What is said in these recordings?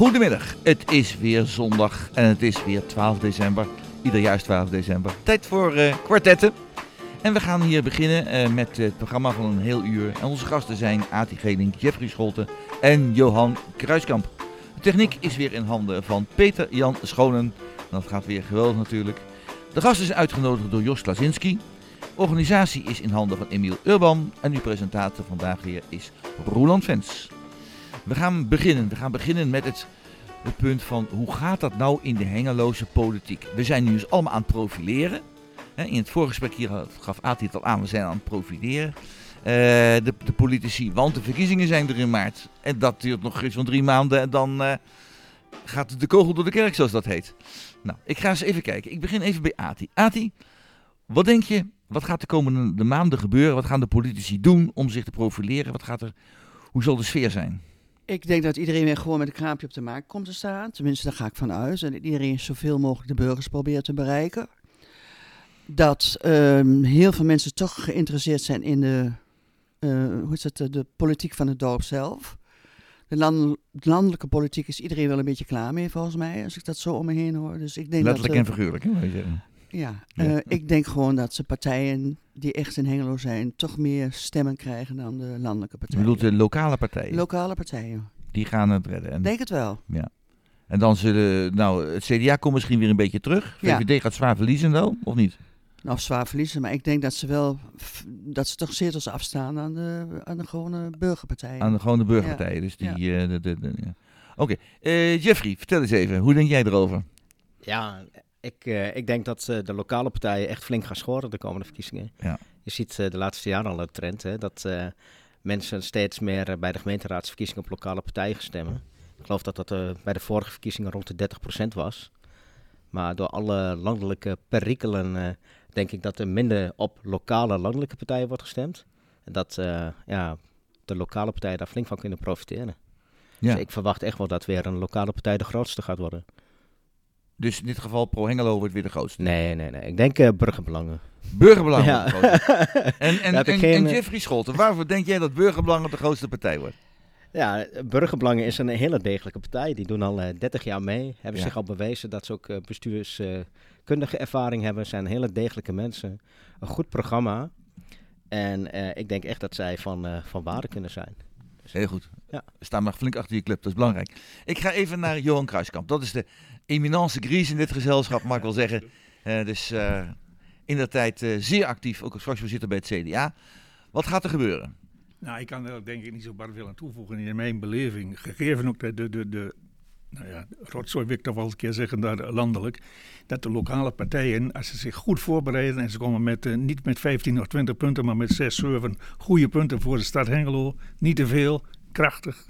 Goedemiddag, het is weer zondag en het is weer 12 december. Ieder jaar is 12 december. Tijd voor uh, kwartetten. En we gaan hier beginnen uh, met het programma van een heel uur. En onze gasten zijn Ati Geling, Jeffrey Scholten en Johan Kruiskamp. De techniek is weer in handen van Peter Jan Schonen. Dat gaat weer geweldig natuurlijk. De gast is uitgenodigd door Jos Klasinski. Organisatie is in handen van Emiel Urban. En uw presentator vandaag weer is Roland Vens. We gaan beginnen. We gaan beginnen met het, het punt van hoe gaat dat nou in de hengeloze politiek? We zijn nu dus allemaal aan het profileren. In het voorgesprek hier gaf Ati het al aan, we zijn aan het profileren. Uh, de, de, politici, want de verkiezingen zijn er in maart. En dat duurt nog eens drie maanden en dan uh, gaat de kogel door de kerk, zoals dat heet. Nou, ik ga eens even kijken. Ik begin even bij Ati. Ati, wat denk je, wat gaat de komende maanden gebeuren? Wat gaan de politici doen om zich te profileren? Wat gaat er, hoe zal de sfeer zijn? Ik denk dat iedereen weer gewoon met een kraampje op de markt komt te staan. Tenminste, daar ga ik van uit. En iedereen zoveel mogelijk de burgers probeert te bereiken. Dat um, heel veel mensen toch geïnteresseerd zijn in de, uh, hoe is het, de politiek van het dorp zelf. De, land, de, landelijke politiek is iedereen wel een beetje klaar mee, volgens mij, als ik dat zo om me heen hoor. Dus ik denk Letterlijk dat, en figuurlijk, hè? Ja, ja. Uh, ik denk gewoon dat ze partijen die echt in Hengelo zijn, toch meer stemmen krijgen dan de landelijke partijen. Je bedoelt de lokale partijen? Lokale partijen. Die gaan het redden. En, denk het wel. Ja. En dan zullen, nou, het CDA komt misschien weer een beetje terug. VVD ja. gaat zwaar verliezen wel, of niet? Nou, zwaar verliezen, maar ik denk dat ze wel, dat ze toch zetels afstaan aan de, aan de gewone burgerpartijen. Aan de gewone burgerpartijen, ja. dus die, ja. Uh, de, de, de, ja. Oké, okay. uh, Jeffrey, vertel eens even, hoe denk jij erover? Ja, ik, uh, ik denk dat de lokale partijen echt flink gaan scoren de komende verkiezingen. Ja. Je ziet de laatste jaren al een trend, hè, dat mensen steeds meer bij de gemeenteraadsverkiezingen op lokale partijen gaan stemmen. Ik geloof dat dat bij de vorige verkiezingen rond de 30% was. Maar door alle landelijke perikelen denk ik dat er minder op lokale landelijke partijen wordt gestemd. En dat ja, de lokale partijen daar flink van kunnen profiteren. Ja. Dus ik verwacht echt wel dat weer een lokale partij de grootste gaat worden. Dus in dit geval Pro Hengelo wordt weer de grootste? Nee, nee, nee. Ik denk uh, burgerbelangen. Burgerbelangen? Ja. en, en, en, geen, en Jeffrey Scholten, waarvoor denk jij dat burgerbelangen de grootste partij wordt? Ja, Burgerbelangen is een hele degelijke partij. Die doen al uh, 30 jaar mee. Hebben ja. zich al bewezen dat ze ook uh, bestuurskundige ervaring hebben. Zijn hele degelijke mensen. Een goed programma. En uh, ik denk echt dat zij van, van waarde kunnen zijn. Heel goed. Ja. Sta maar flink achter je club, dat is belangrijk. Ik ga even naar Johan Kruiskamp. Dat is de eminence gries in dit gezelschap, mag ik wel zeggen. dus in de tijd zeer actief, ook als fractievoorzitter bij het CDA. Wat gaat er gebeuren? Nou, ik kan er denk ik niet zo bar veel aan toevoegen in mijn beleving. Gegeven ook de, de, de, de nou ja, rotzooi wil ik toch wel een keer zeggen, daar landelijk. Dat de lokale partijen, als ze zich goed voorbereiden en ze komen met, uh, niet met 15 of 20 punten, maar met 6, 7 goede punten voor de stad Hengelo. Niet te veel, krachtig.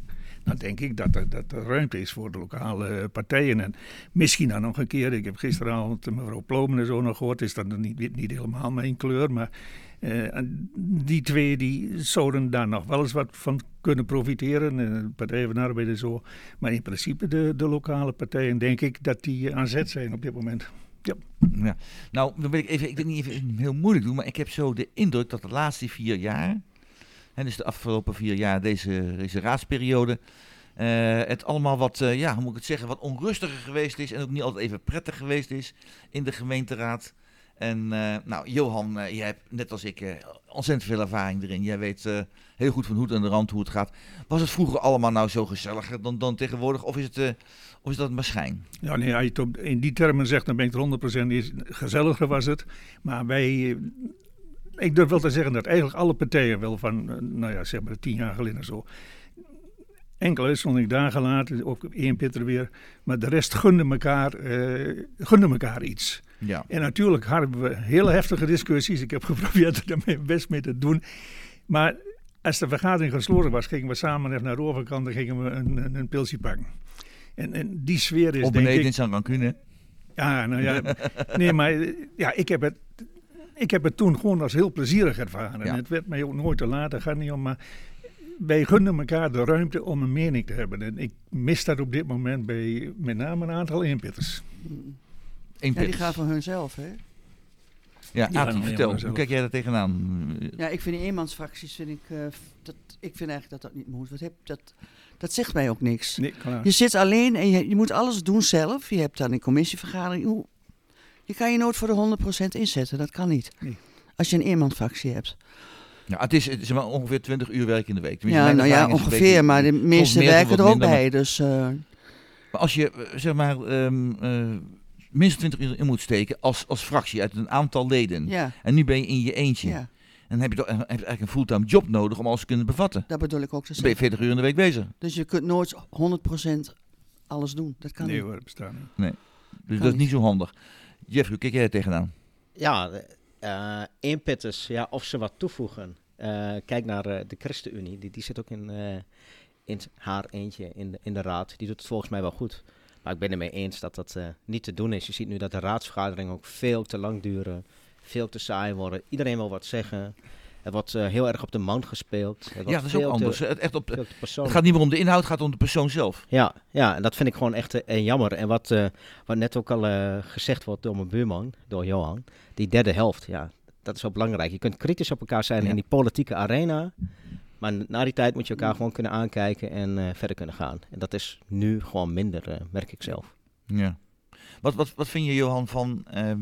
Denk ik dat er, dat ruimte is voor de lokale partijen. En misschien dan nog een keer, ik heb gisteravond mevrouw Plomen en zo nog gehoord, is dat niet, niet helemaal mijn kleur, maar uh, die twee die zouden daar nog wel eens wat van kunnen profiteren. Uh, Partij van Arbeid en zo. Maar in principe de, de lokale partijen denk ik dat die aan zet zijn op dit moment. Ja. ja. Nou, dan wil ik even, ik wil niet even heel moeilijk doen, maar ik heb zo de indruk dat de laatste vier jaar, hè, dus de afgelopen vier jaar, deze, raadsperiode, uh, het allemaal wat, uh, ja, hoe moet ik het zeggen, wat onrustiger geweest is en ook niet altijd even prettig geweest is in de gemeenteraad. En uh, nou, Johan, jij hebt net als ik ontzettend veel ervaring erin. Jij weet heel goed van hoed en de rand hoe het gaat. Was het vroeger allemaal nou zo gezelliger dan, dan tegenwoordig? Of is, het, is dat maar schijn? Ja, nee, als je het in die termen zegt, dan ben ik er 100% is. Gezelliger was het. Maar wij, ik durf wel te zeggen dat eigenlijk alle partijen wel van, nou ja, zeg maar tien jaar geleden zo Enkele uitzondering daar gelaten, ook één Pitter weer. Maar de rest gunde elkaar, uh, gunde elkaar iets. Ja. En natuurlijk hadden we hele heftige discussies. Ik heb geprobeerd er mijn best mee te doen. Maar als de vergadering gesloten was, gingen we samen even naar de overkant en gingen we een, een, een pilsje pakken. En, en die sfeer is. Op beneden in San Rancune. Ja, nou ja. nee, maar ja, ik heb het. Ik heb het toen gewoon als heel plezierig ervaren. Ja. Het werd mij ook nooit te laat, daar gaat niet om. Maar wij gunnen elkaar de ruimte om een mening te hebben. En ik mis dat op dit moment bij met name een aantal eenpitters. Ja, die gaan van hunzelf, hè? Ja, Ja, vertel, hoe kijk jij daar tegenaan? Ja, ik vind die eenmansfracties, vind ik, eh, dat, ik vind eigenlijk dat dat niet moet. Wat heb, dat, dat zegt mij ook niks. Nee, klaar. Je zit alleen en je, je moet alles doen zelf. Je hebt dan een commissievergadering. Hoe- Je kan je nooit voor de 100% inzetten, dat kan niet. Nee. Als je een eenmansfractie hebt. Ja, het is, het is maar ongeveer 20 uur werk in de week. Tenminste, Ja, nou ja, ongeveer, beetje- maar de soms werken er ook minder, maar- bij. Dus eh, Maar als je, eh, zeg maar, ehm, eh, minstens 20 uur in moet steken als, als fractie uit een aantal leden. ja, En nu ben je in je eentje. ja, En dan heb je, toch, heb je eigenlijk een fulltime job nodig om alles te kunnen bevatten. dat bedoel ik ook te Dan ben je zeggen. 40 uur in de week bezig. Dus je kunt nooit 100% alles doen. Dat kan Nee niet. hoor, dat bestaat niet. Dus Kan dat is niet zo handig. Jeff, hoe kijk jij er tegenaan? Ja, eh één pitters, ja, of ze wat toevoegen. Eh, kijk naar eh, de ChristenUnie, die, die zit ook in, eh, in haar eentje in de, in de raad. Die doet het volgens mij wel goed. Maar ik ben het mee eens dat dat eh, niet te doen is. Je ziet nu dat de raadsvergaderingen ook veel te lang duren, veel te saai worden. Iedereen wil wat zeggen. Er wordt eh, heel erg op de man gespeeld. Ja, dat is ook te- anders. Het, echt op, het gaat niet meer om de inhoud, het gaat om de persoon zelf. Ja, ja, en dat vind ik gewoon echt eh, eh, jammer. En wat, eh, wat net ook al gezegd wordt door mijn buurman, door Johan, die derde helft, ja, dat is wel belangrijk. Je kunt kritisch op elkaar zijn Ja. in die politieke arena, maar na die tijd moet je elkaar gewoon kunnen aankijken en verder kunnen gaan. En dat is nu gewoon minder, merk ik zelf. Ja. Wat, wat, wat vind je, Johan, van... ehm,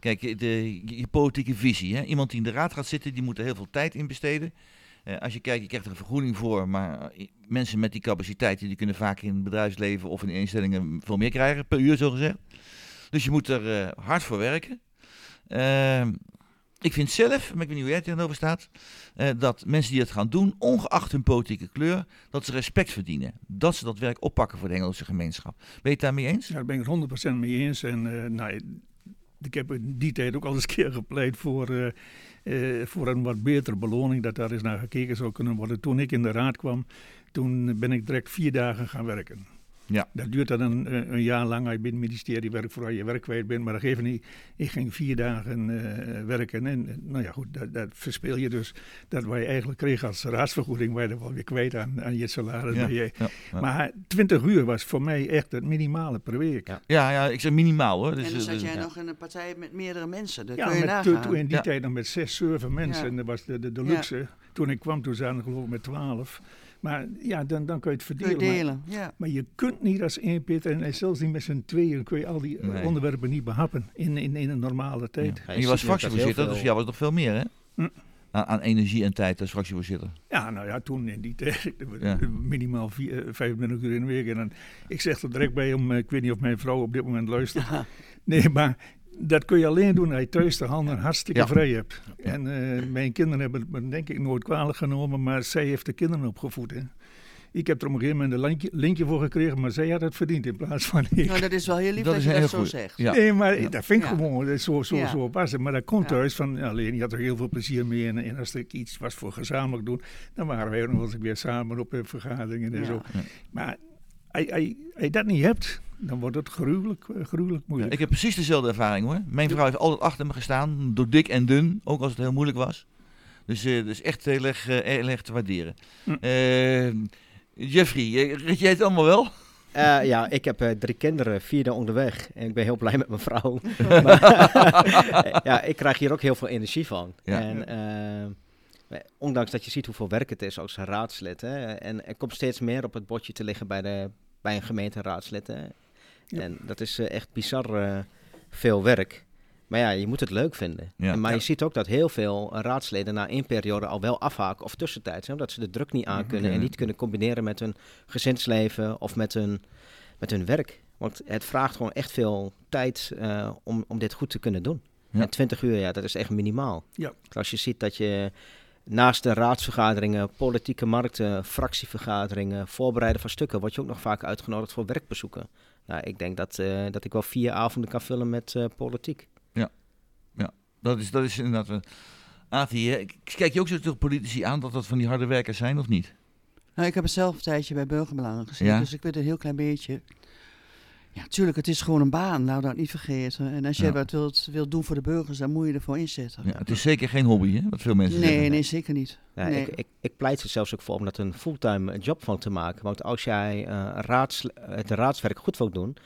kijk, de, je, politieke visie. Hè? Iemand die in de raad gaat zitten, die moet er heel veel tijd in besteden. Eh, als je kijkt, je krijgt er een vergoeding voor, maar eh, mensen met die capaciteiten, die kunnen vaak in het bedrijfsleven of in instellingen veel meer krijgen, per uur zo gezegd. Dus je moet er eh, hard voor werken. Ehm, ik vind zelf, maar ik weet niet hoe jij tegenover staat, dat mensen die het gaan doen, ongeacht hun politieke kleur, dat ze respect verdienen. Dat ze dat werk oppakken voor de Engelse gemeenschap. Ben je het daarmee eens? Ja, daar ben ik het 100% mee eens. En nou, ik heb in die tijd ook al eens een keer gepleit voor, eh, eh, voor een wat betere beloning. Dat daar eens naar gekeken zou kunnen worden. Toen ik in de raad kwam, toen ben ik direct vier dagen gaan werken. Ja. Dat duurt dan een, een- een jaar lang als je bij het ministerie werkt voordat je werk kwijt bent. Maar dat geeft niet. Ik ging vier dagen eh, werken. En eh, nou ja, goed, dat, dat verspeel je dus. Dat wat je eigenlijk kreeg als raadsvergoeding, waar je er wel weer kwijt aan, aan je salaris. Ja, Maar je- ja, ja. Maar 20 uur was voor mij echt het minimale per week. Ja. Ja, ja, ik zeg minimaal hoor. Dus, en dan eh, zat dus- jij ja. nog in een partij met meerdere mensen. Dat Ja, kun je met, in die Ja. tijd dan met zes, zeven mensen. Ja. En dat was de, de, de Ja. luxe. Toen ik kwam, toen zaten er geloof ik met twaalf. Maar ja, dan, dan kun je het je verdelen. Maar, ja. maar je kunt niet als één Peter, en zelfs niet met z'n tweeën, kun je al die eh, Nee. onderwerpen niet behappen in, in, in een normale tijd. Ja. En je was fractievoorzitter, dus jij was nog veel meer hè? Hm. Aan, aan energie en tijd als fractievoorzitter. Ja, nou ja, toen in die tijd, Ja. minimaal vier, eh, 25 uur in de week. En dan, ik zeg er direct bij om, eh, ik weet niet of mijn vrouw op dit moment luistert. Nee, maar dat kun je alleen doen als je thuis de handen hartstikke Ja. vrij hebt. En eh, mijn kinderen hebben het me denk ik nooit kwalijk genomen, maar zij heeft de kinderen opgevoed. Hè. Ik heb er op een gegeven moment een linkje, linkje voor gekregen, maar zij had het verdiend in plaats van ik. Nou, dat is wel heel lief Dat je heel dat zo goed. zegt. Ja. Nee, maar Ja. dat vind ik Ja. gewoon, dat zo, zo, Ja. zo passen. Maar dat komt Ja. thuis van, ja, Leen, je had er heel veel plezier mee. En, en als er iets was voor gezamenlijk doen, dan waren wij ook nog eens weer samen op vergaderingen en Ja. zo. Ja. Maar als je dat niet hebt, dan wordt het gruwelijk, eh, gruwelijk Ja, moeilijk. ik heb precies dezelfde ervaring hoor. Mijn vrouw heeft altijd achter me gestaan, door dik en dun, ook als het heel moeilijk was. Dus eh, dat is echt heel erg, eh, heel erg te waarderen. Hm. Jeffrey, red jij het allemaal wel? Eh, ja, ik heb eh, drie kinderen, vierde onderweg. En ik ben heel blij met mijn vrouw. Maar, ja, ik krijg hier ook heel veel energie van. Ja. En ondanks dat je ziet hoeveel werk het is als raadslid. Hè, en er komt steeds meer op het bordje te liggen bij, de, bij een gemeenteraadslid. Hè. Ja. En dat is eh, echt bizar eh, veel werk. Maar ja, je moet het leuk vinden. Ja. En, maar Ja. je ziet ook dat heel veel eh, raadsleden na één periode al wel afhaken of tussentijds. Hè, omdat ze de druk niet aan kunnen en niet kunnen combineren met hun gezinsleven of met hun, met hun werk. Want het vraagt gewoon echt veel tijd om, om dit goed te kunnen doen. Ja. En 20 uur, ja, dat is echt minimaal. Ja. Als je ziet dat je naast de raadsvergaderingen, politieke markten, fractievergaderingen, voorbereiden van stukken, word je ook nog vaak uitgenodigd voor werkbezoeken. Nou, ik denk dat, eh, dat ik wel vier avonden kan vullen met eh, politiek. Dat is, dat is inderdaad... hè, kijk je ook zo tegen politici aan dat dat van die harde werkers zijn of niet? Nou, ik heb het zelf een tijdje bij Burgerbelangen gezien, Ja. dus ik weet een heel klein beetje. Ja, tuurlijk, het is gewoon een baan, nou dat niet vergeten. En als je Ja. wat wilt, wilt doen voor de burgers, dan moet je ervoor inzetten. Ja, het is zeker geen hobby, hè, wat veel mensen nee, zeggen. nee, zeker niet. Ja, Nee. ik, ik, ik pleit er zelfs ook voor om dat een fulltime job van te maken. Want als jij eh, raads, het raadswerk goed wilt doen,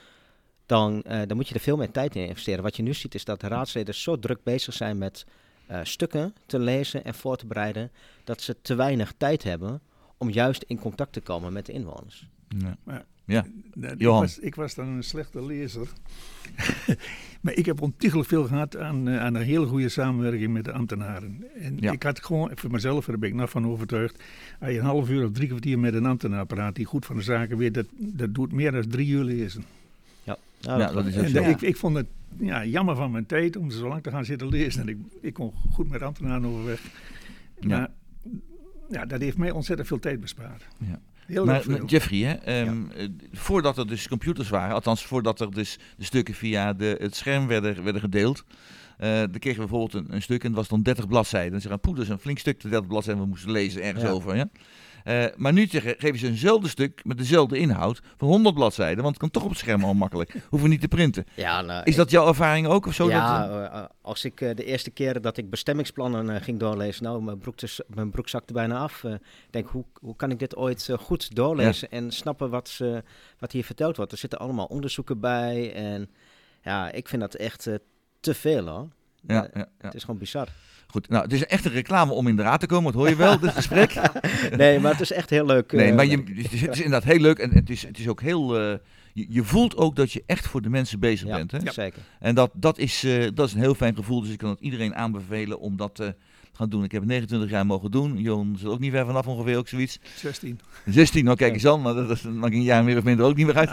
dan, eh, dan moet je er veel meer tijd in investeren. Wat je nu ziet is dat de raadsleden zo druk bezig zijn met eh, stukken te lezen en voor te bereiden, dat ze te weinig tijd hebben om juist in contact te komen met de inwoners. Ja. Ja. Nou, ik, Johan. was, ik was dan een slechte lezer. maar ik heb ontiegelijk veel gehad aan, eh, aan een hele goede samenwerking met de ambtenaren. En Ja. ik had gewoon, voor mezelf, daar ben ik nog van overtuigd. Als je een half uur of drie kwartier met een ambtenaar praat die goed van de zaken weet, dat, dat doet meer dan drie uur lezen. Ja, Ja, dat is En ik, ik vond het ja, jammer van mijn tijd om zo lang te gaan zitten lezen. En ik, ik kon goed met ambtenaren overweg. Ja. Maar ja, dat heeft mij ontzettend veel tijd bespaard. Ja. Heel Maar erg veel. Jeffrey, hè, ehm, eh, voordat er dus computers waren, althans voordat er dus de stukken via de, het scherm werden, werden gedeeld, eh, dan kregen we bijvoorbeeld een, een stuk en dat was dan 30 bladzijden. Dan zeggen poeh, dat is een flink stuk, de 30 bladzijden, we moesten lezen ergens Ja. over. Ja? Eh, maar nu zeggen, geven ze eenzelfde stuk met dezelfde inhoud van 100 bladzijden, want het kan toch op het scherm al makkelijk. Hoeven niet te printen. Ja, nou, Is dat jouw ervaring ook of zo? ja, Dat, eh, eh, als ik de eerste keer dat ik bestemmingsplannen ging doorlezen, nou, mijn broek, dus- mijn broek zakte bijna af. Ik denk, hoe, hoe kan ik dit ooit goed doorlezen en snappen wat, ze, wat hier verteld wordt? Er zitten allemaal onderzoeken bij en ja, ik vind dat echt te veel hoor. Ja, Eh, ja, ja. Het is gewoon bizar. Goed, nou, het is echt een reclame om in de raad te komen, dat hoor je wel, dit gesprek. Nee, maar het is echt heel leuk. Nee, eh, maar je, het, is, het is inderdaad heel leuk en het is, het is ook heel... eh, je, je voelt ook dat je echt voor de mensen bezig ja, bent. Hè? zeker. En dat, dat, is, eh, dat is een heel fijn gevoel, dus ik kan het iedereen aanbevelen om dat eh, te gaan doen. Ik heb het 29 jaar mogen doen. Johan zit ook niet ver vanaf ongeveer, ook zoiets. 16. 16, nou kijk eens aan, maar dat is dan maakt een jaar meer of minder ook niet meer uit.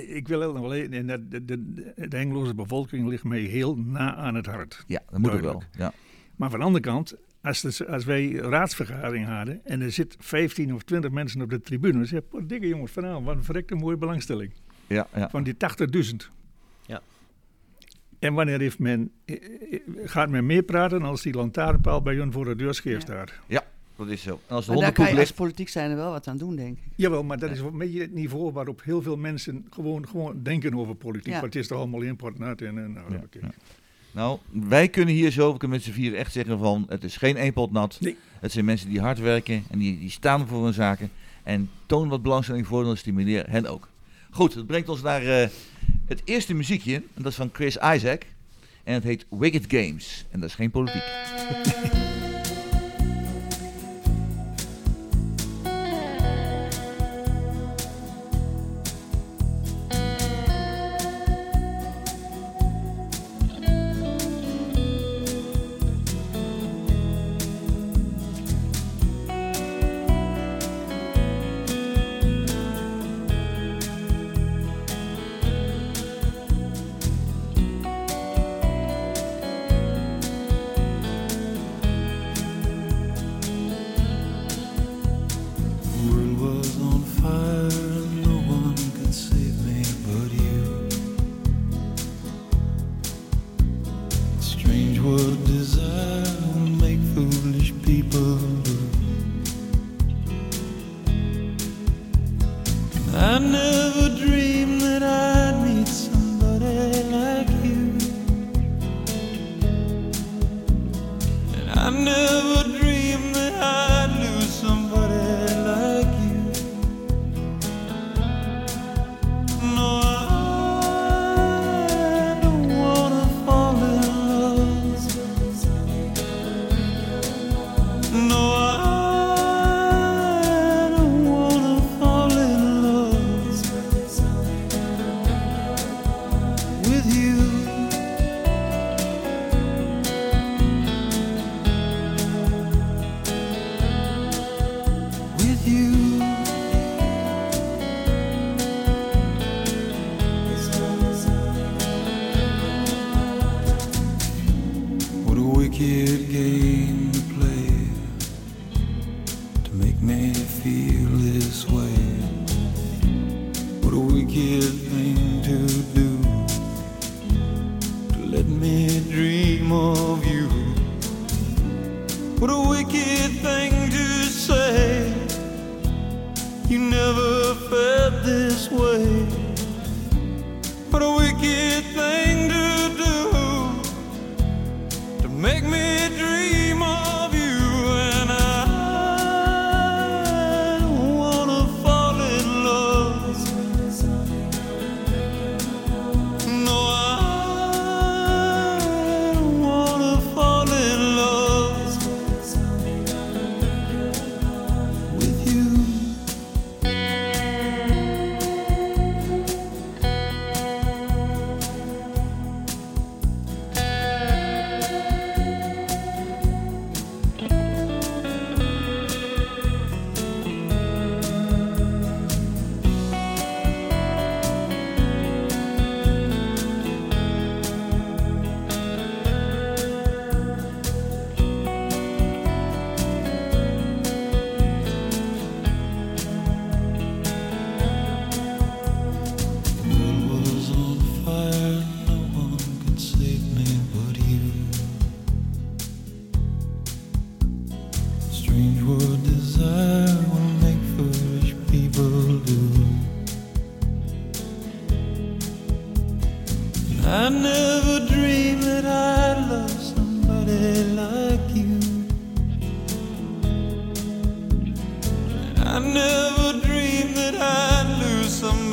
Ik wil heel nog wel even- en dat- de, de, de, de Engelse bevolking ligt mij heel na aan het hart. Ja, dat moet ook wel. Ja. Maar van de andere kant, als, de- als wij raadsvergadering hadden en er zit 15 of 20 mensen op de tribune, dan zeg ik, "Wat dikke jongens, vanavond, wat een verrekte mooie belangstelling. Ja, ja. Van die 80.000. Ja. En wanneer heeft men, eh, eh, gaat men meer praten als die lantaarnpaal bij hun voor de deur scheef Ja. staat? Dat is zo. En als de Maar daar kan je als politiek zijn er wel wat aan doen, denk ik. Jawel, maar dat is een beetje het niveau waarop heel veel mensen gewoon, gewoon denken over politiek. Ja. Want het is toch allemaal import nat en, en nou, Ja, oké. ja. Nou, wij kunnen hier zo, we kunnen met z'n vieren echt zeggen van, het is geen eenpot nat. Nee. Het zijn mensen die hard werken en die, die staan voor hun zaken. En toon wat belangstelling voor, dan stimuleer hen ook. Goed, dat brengt ons naar eh, het eerste muziekje. En dat is van Chris Isaac. En het heet Wicked Games. En dat is geen politiek. make me feel this way. What a wicked thing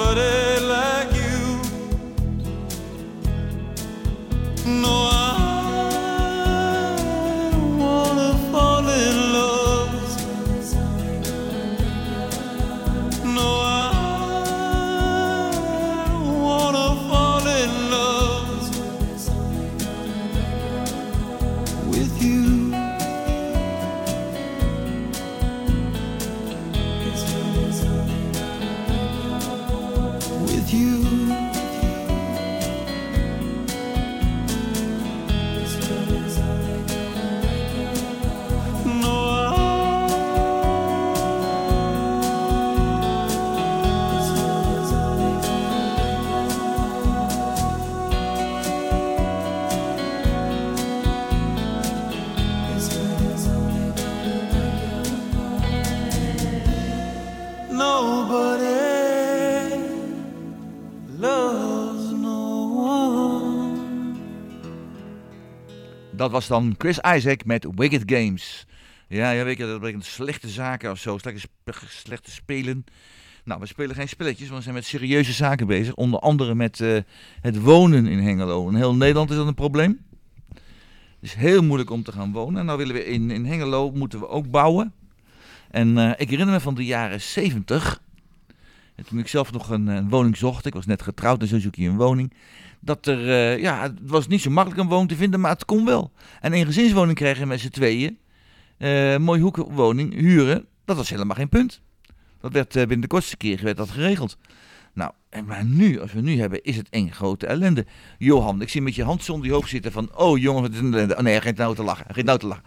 what it dat was dan Chris Isaac met Wicked Games. Ja, ja weet je, dat betekent slechte zaken of zo, slechte, slechte spelen. Nou, we spelen geen spelletjes, want we zijn met serieuze zaken bezig. Onder andere met eh, het wonen in Hengelo. In heel Nederland is dat een probleem. Het is heel moeilijk om te gaan wonen. En nou willen we in, in Hengelo moeten we ook bouwen. En eh, ik herinner me van de jaren 70. En toen ik zelf nog een, een woning zocht. Ik was net getrouwd en zo zoek je een woning. Dat er, eh, ja, het was niet zo makkelijk een woning te vinden, maar het kon wel. En een gezinswoning kregen met z'n tweeën. eh mooie hoekwoning huren. Dat was helemaal geen punt. Dat werd eh, binnen de kortste keer werd dat geregeld. Nou, en maar nu, als we nu hebben, is het één grote ellende. Johan, ik zie met je hand zonder je hoofd zitten van... Oh jongen, wat is een ellende. Oh nee, gaat nou te lachen. Nou te lachen.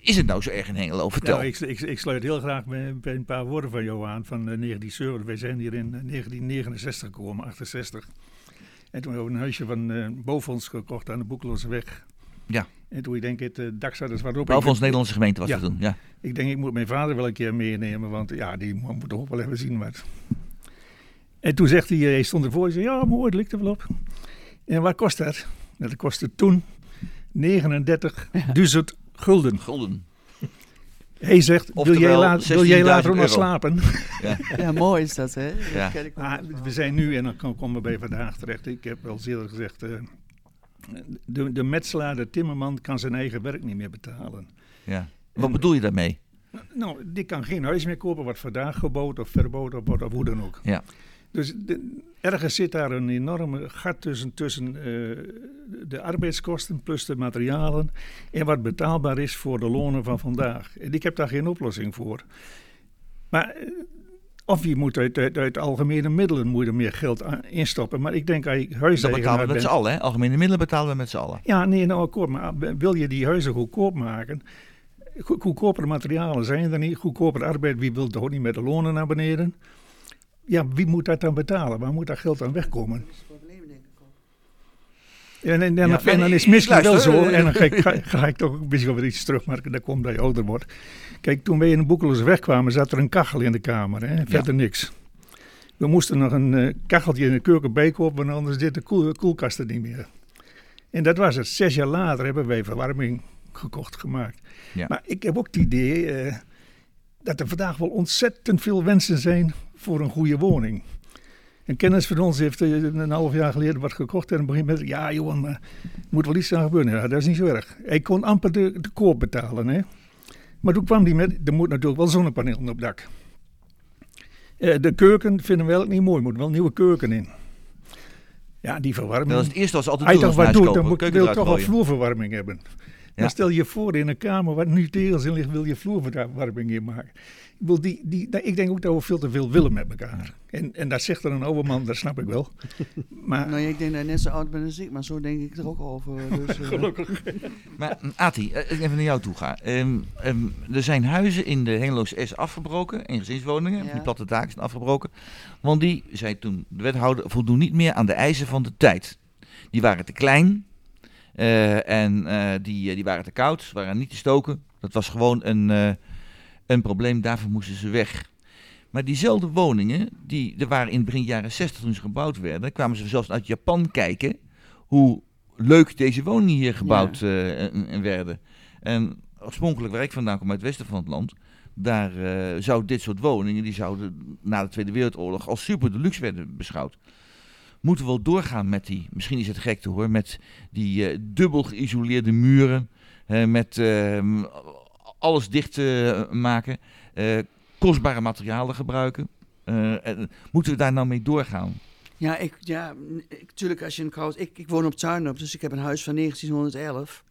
Is het nou zo erg in Hengelo? Vertel. Nou, ik, ik, ik sluit heel graag bij, een paar woorden van jou aan van eh, 1970. Wij zijn hier in eh, 1969 gekomen, 68. En toen hebben we een huisje van eh boven ons gekocht aan de Boekeloze weg. Ja. En toen ik denk, het uh, dak dus wat op. Wel Ik- van ons Nederlandse gemeente was Ja. toen. Ja. Ik denk, ik moet mijn vader wel een keer meenemen, want ja, die mo- moet toch ook wel even zien wat. En toen zegt hij, eh, hij stond ervoor, hij zei, ja mooi, het ligt er wel op. En wat kost dat? Nou, dat kostte toen 39.000 gulden. Gulden. Hij zegt, wil jij, laat, wil jij 16.000 later nog slapen? Ja, mooi is dat, hè? Ja. Maar we zijn nu, en dan kom- komen we bij vandaag terecht. Ik heb wel eens eerder gezegd, eh, de, de metselaar, de timmerman, kan zijn eigen werk niet meer betalen. Ja. Wat bedoel je daarmee? Nou, die kan geen huis meer kopen wat vandaag gebouwd of verboden wordt of hoe dan ook. Ja. Dus de- ergens zit daar een enorme gat tussen, tussen eh, de arbeidskosten plus de materialen en wat betaalbaar is voor de lonen van vandaag. En ik heb daar geen oplossing voor. Maar eh, of je moet uit, uit, uit algemene middelen moet je er meer geld aan instoppen. Maar ik denk als je Dat betalen we met z'n allen, hè? Algemene middelen betalen we met z'n allen. ja, nee, nou akkoord. Maar wil je die huizen goedkoop maken? Go- Goedkopere materialen zijn er niet. Goedkopere arbeid, wie wil toch niet met de lonen naar beneden? Ja, wie moet dat dan betalen? Waar moet dat geld dan wegkomen? En, en, en, Ja, en dan is misschien wel zo, en dan ga ik, ga, ga ik toch misschien wel weer iets terugmaken, dat komt dat je ouder wordt. Kijk, toen wij in de Boekeloze wegkwamen, zat er een kachel in de kamer, hè? verder niks. We moesten nog een eh, kacheltje in de keuken bijkopen, want anders zit de koel, koelkast er niet meer. En dat was het. Zes jaar later hebben wij verwarming gekocht, gemaakt. Ja. Maar ik heb ook het idee eh, dat er vandaag wel ontzettend veel wensen zijn voor een goede woning. Een kennis van ons heeft eh, een half jaar geleden wat gekocht en begint met, ja Johan, maar er moet wel iets aan gebeuren. Ja, dat is niet zo erg. Hij kon amper de, de koop betalen. Hè? Maar toen kwam hij met, er moet natuurlijk wel zonnepanelen op dak. Eh, de keuken vinden we ook niet mooi, er moet wel een nieuwe keuken in. Ja, die verwarming. Dat is het eerste ze altijd toch als wat doet, dan moet, je toch wel vloerverwarming hebben. Ja. Dan stel je voor in een kamer waar nu tegels in ligt, wil je vloerverwarming in maken. Ik, bedoel, die, die, nou, ik denk ook dat we veel te veel willen met elkaar. En, en dat zegt dan een oude man, dat snap ik wel. Maar Nou, ja, ik denk dat je net zo oud bent als ik, maar zo denk ik er ook over. Dus, eh, Maar mm, Ati, eh, ik even naar jou toe ga. Ehm, ehm, er zijn huizen in de Hengeloze S afgebroken, in gezinswoningen. Ja. Die platte daken zijn afgebroken. Want die, zei toen de wethouder, voldoen niet meer aan de eisen van de tijd. Die waren te klein eh, en eh, die, eh, die waren te koud, waren niet te stoken. Dat was gewoon een, een probleem, daarvoor moesten ze weg. Maar diezelfde woningen, die er waren in het begin jaren 60 toen ze gebouwd werden, kwamen ze zelfs uit Japan kijken hoe leuk deze woningen hier gebouwd en- en werden. En oorspronkelijk waar ik vandaan kom, uit het westen van het land, daar zou dit soort woningen, die zouden na de Tweede Wereldoorlog als super deluxe werden beschouwd. Moeten we wel doorgaan met die, misschien is het gekte hoor, met die eh, dubbel geïsoleerde muren, met eh, alles dicht eh, maken, kostbare materialen gebruiken. En moeten we daar nou mee doorgaan? ja, ik, ja, ik, tuurlijk als je een koud... Ik, ik woon op Tuinop, dus ik heb een huis van 1911.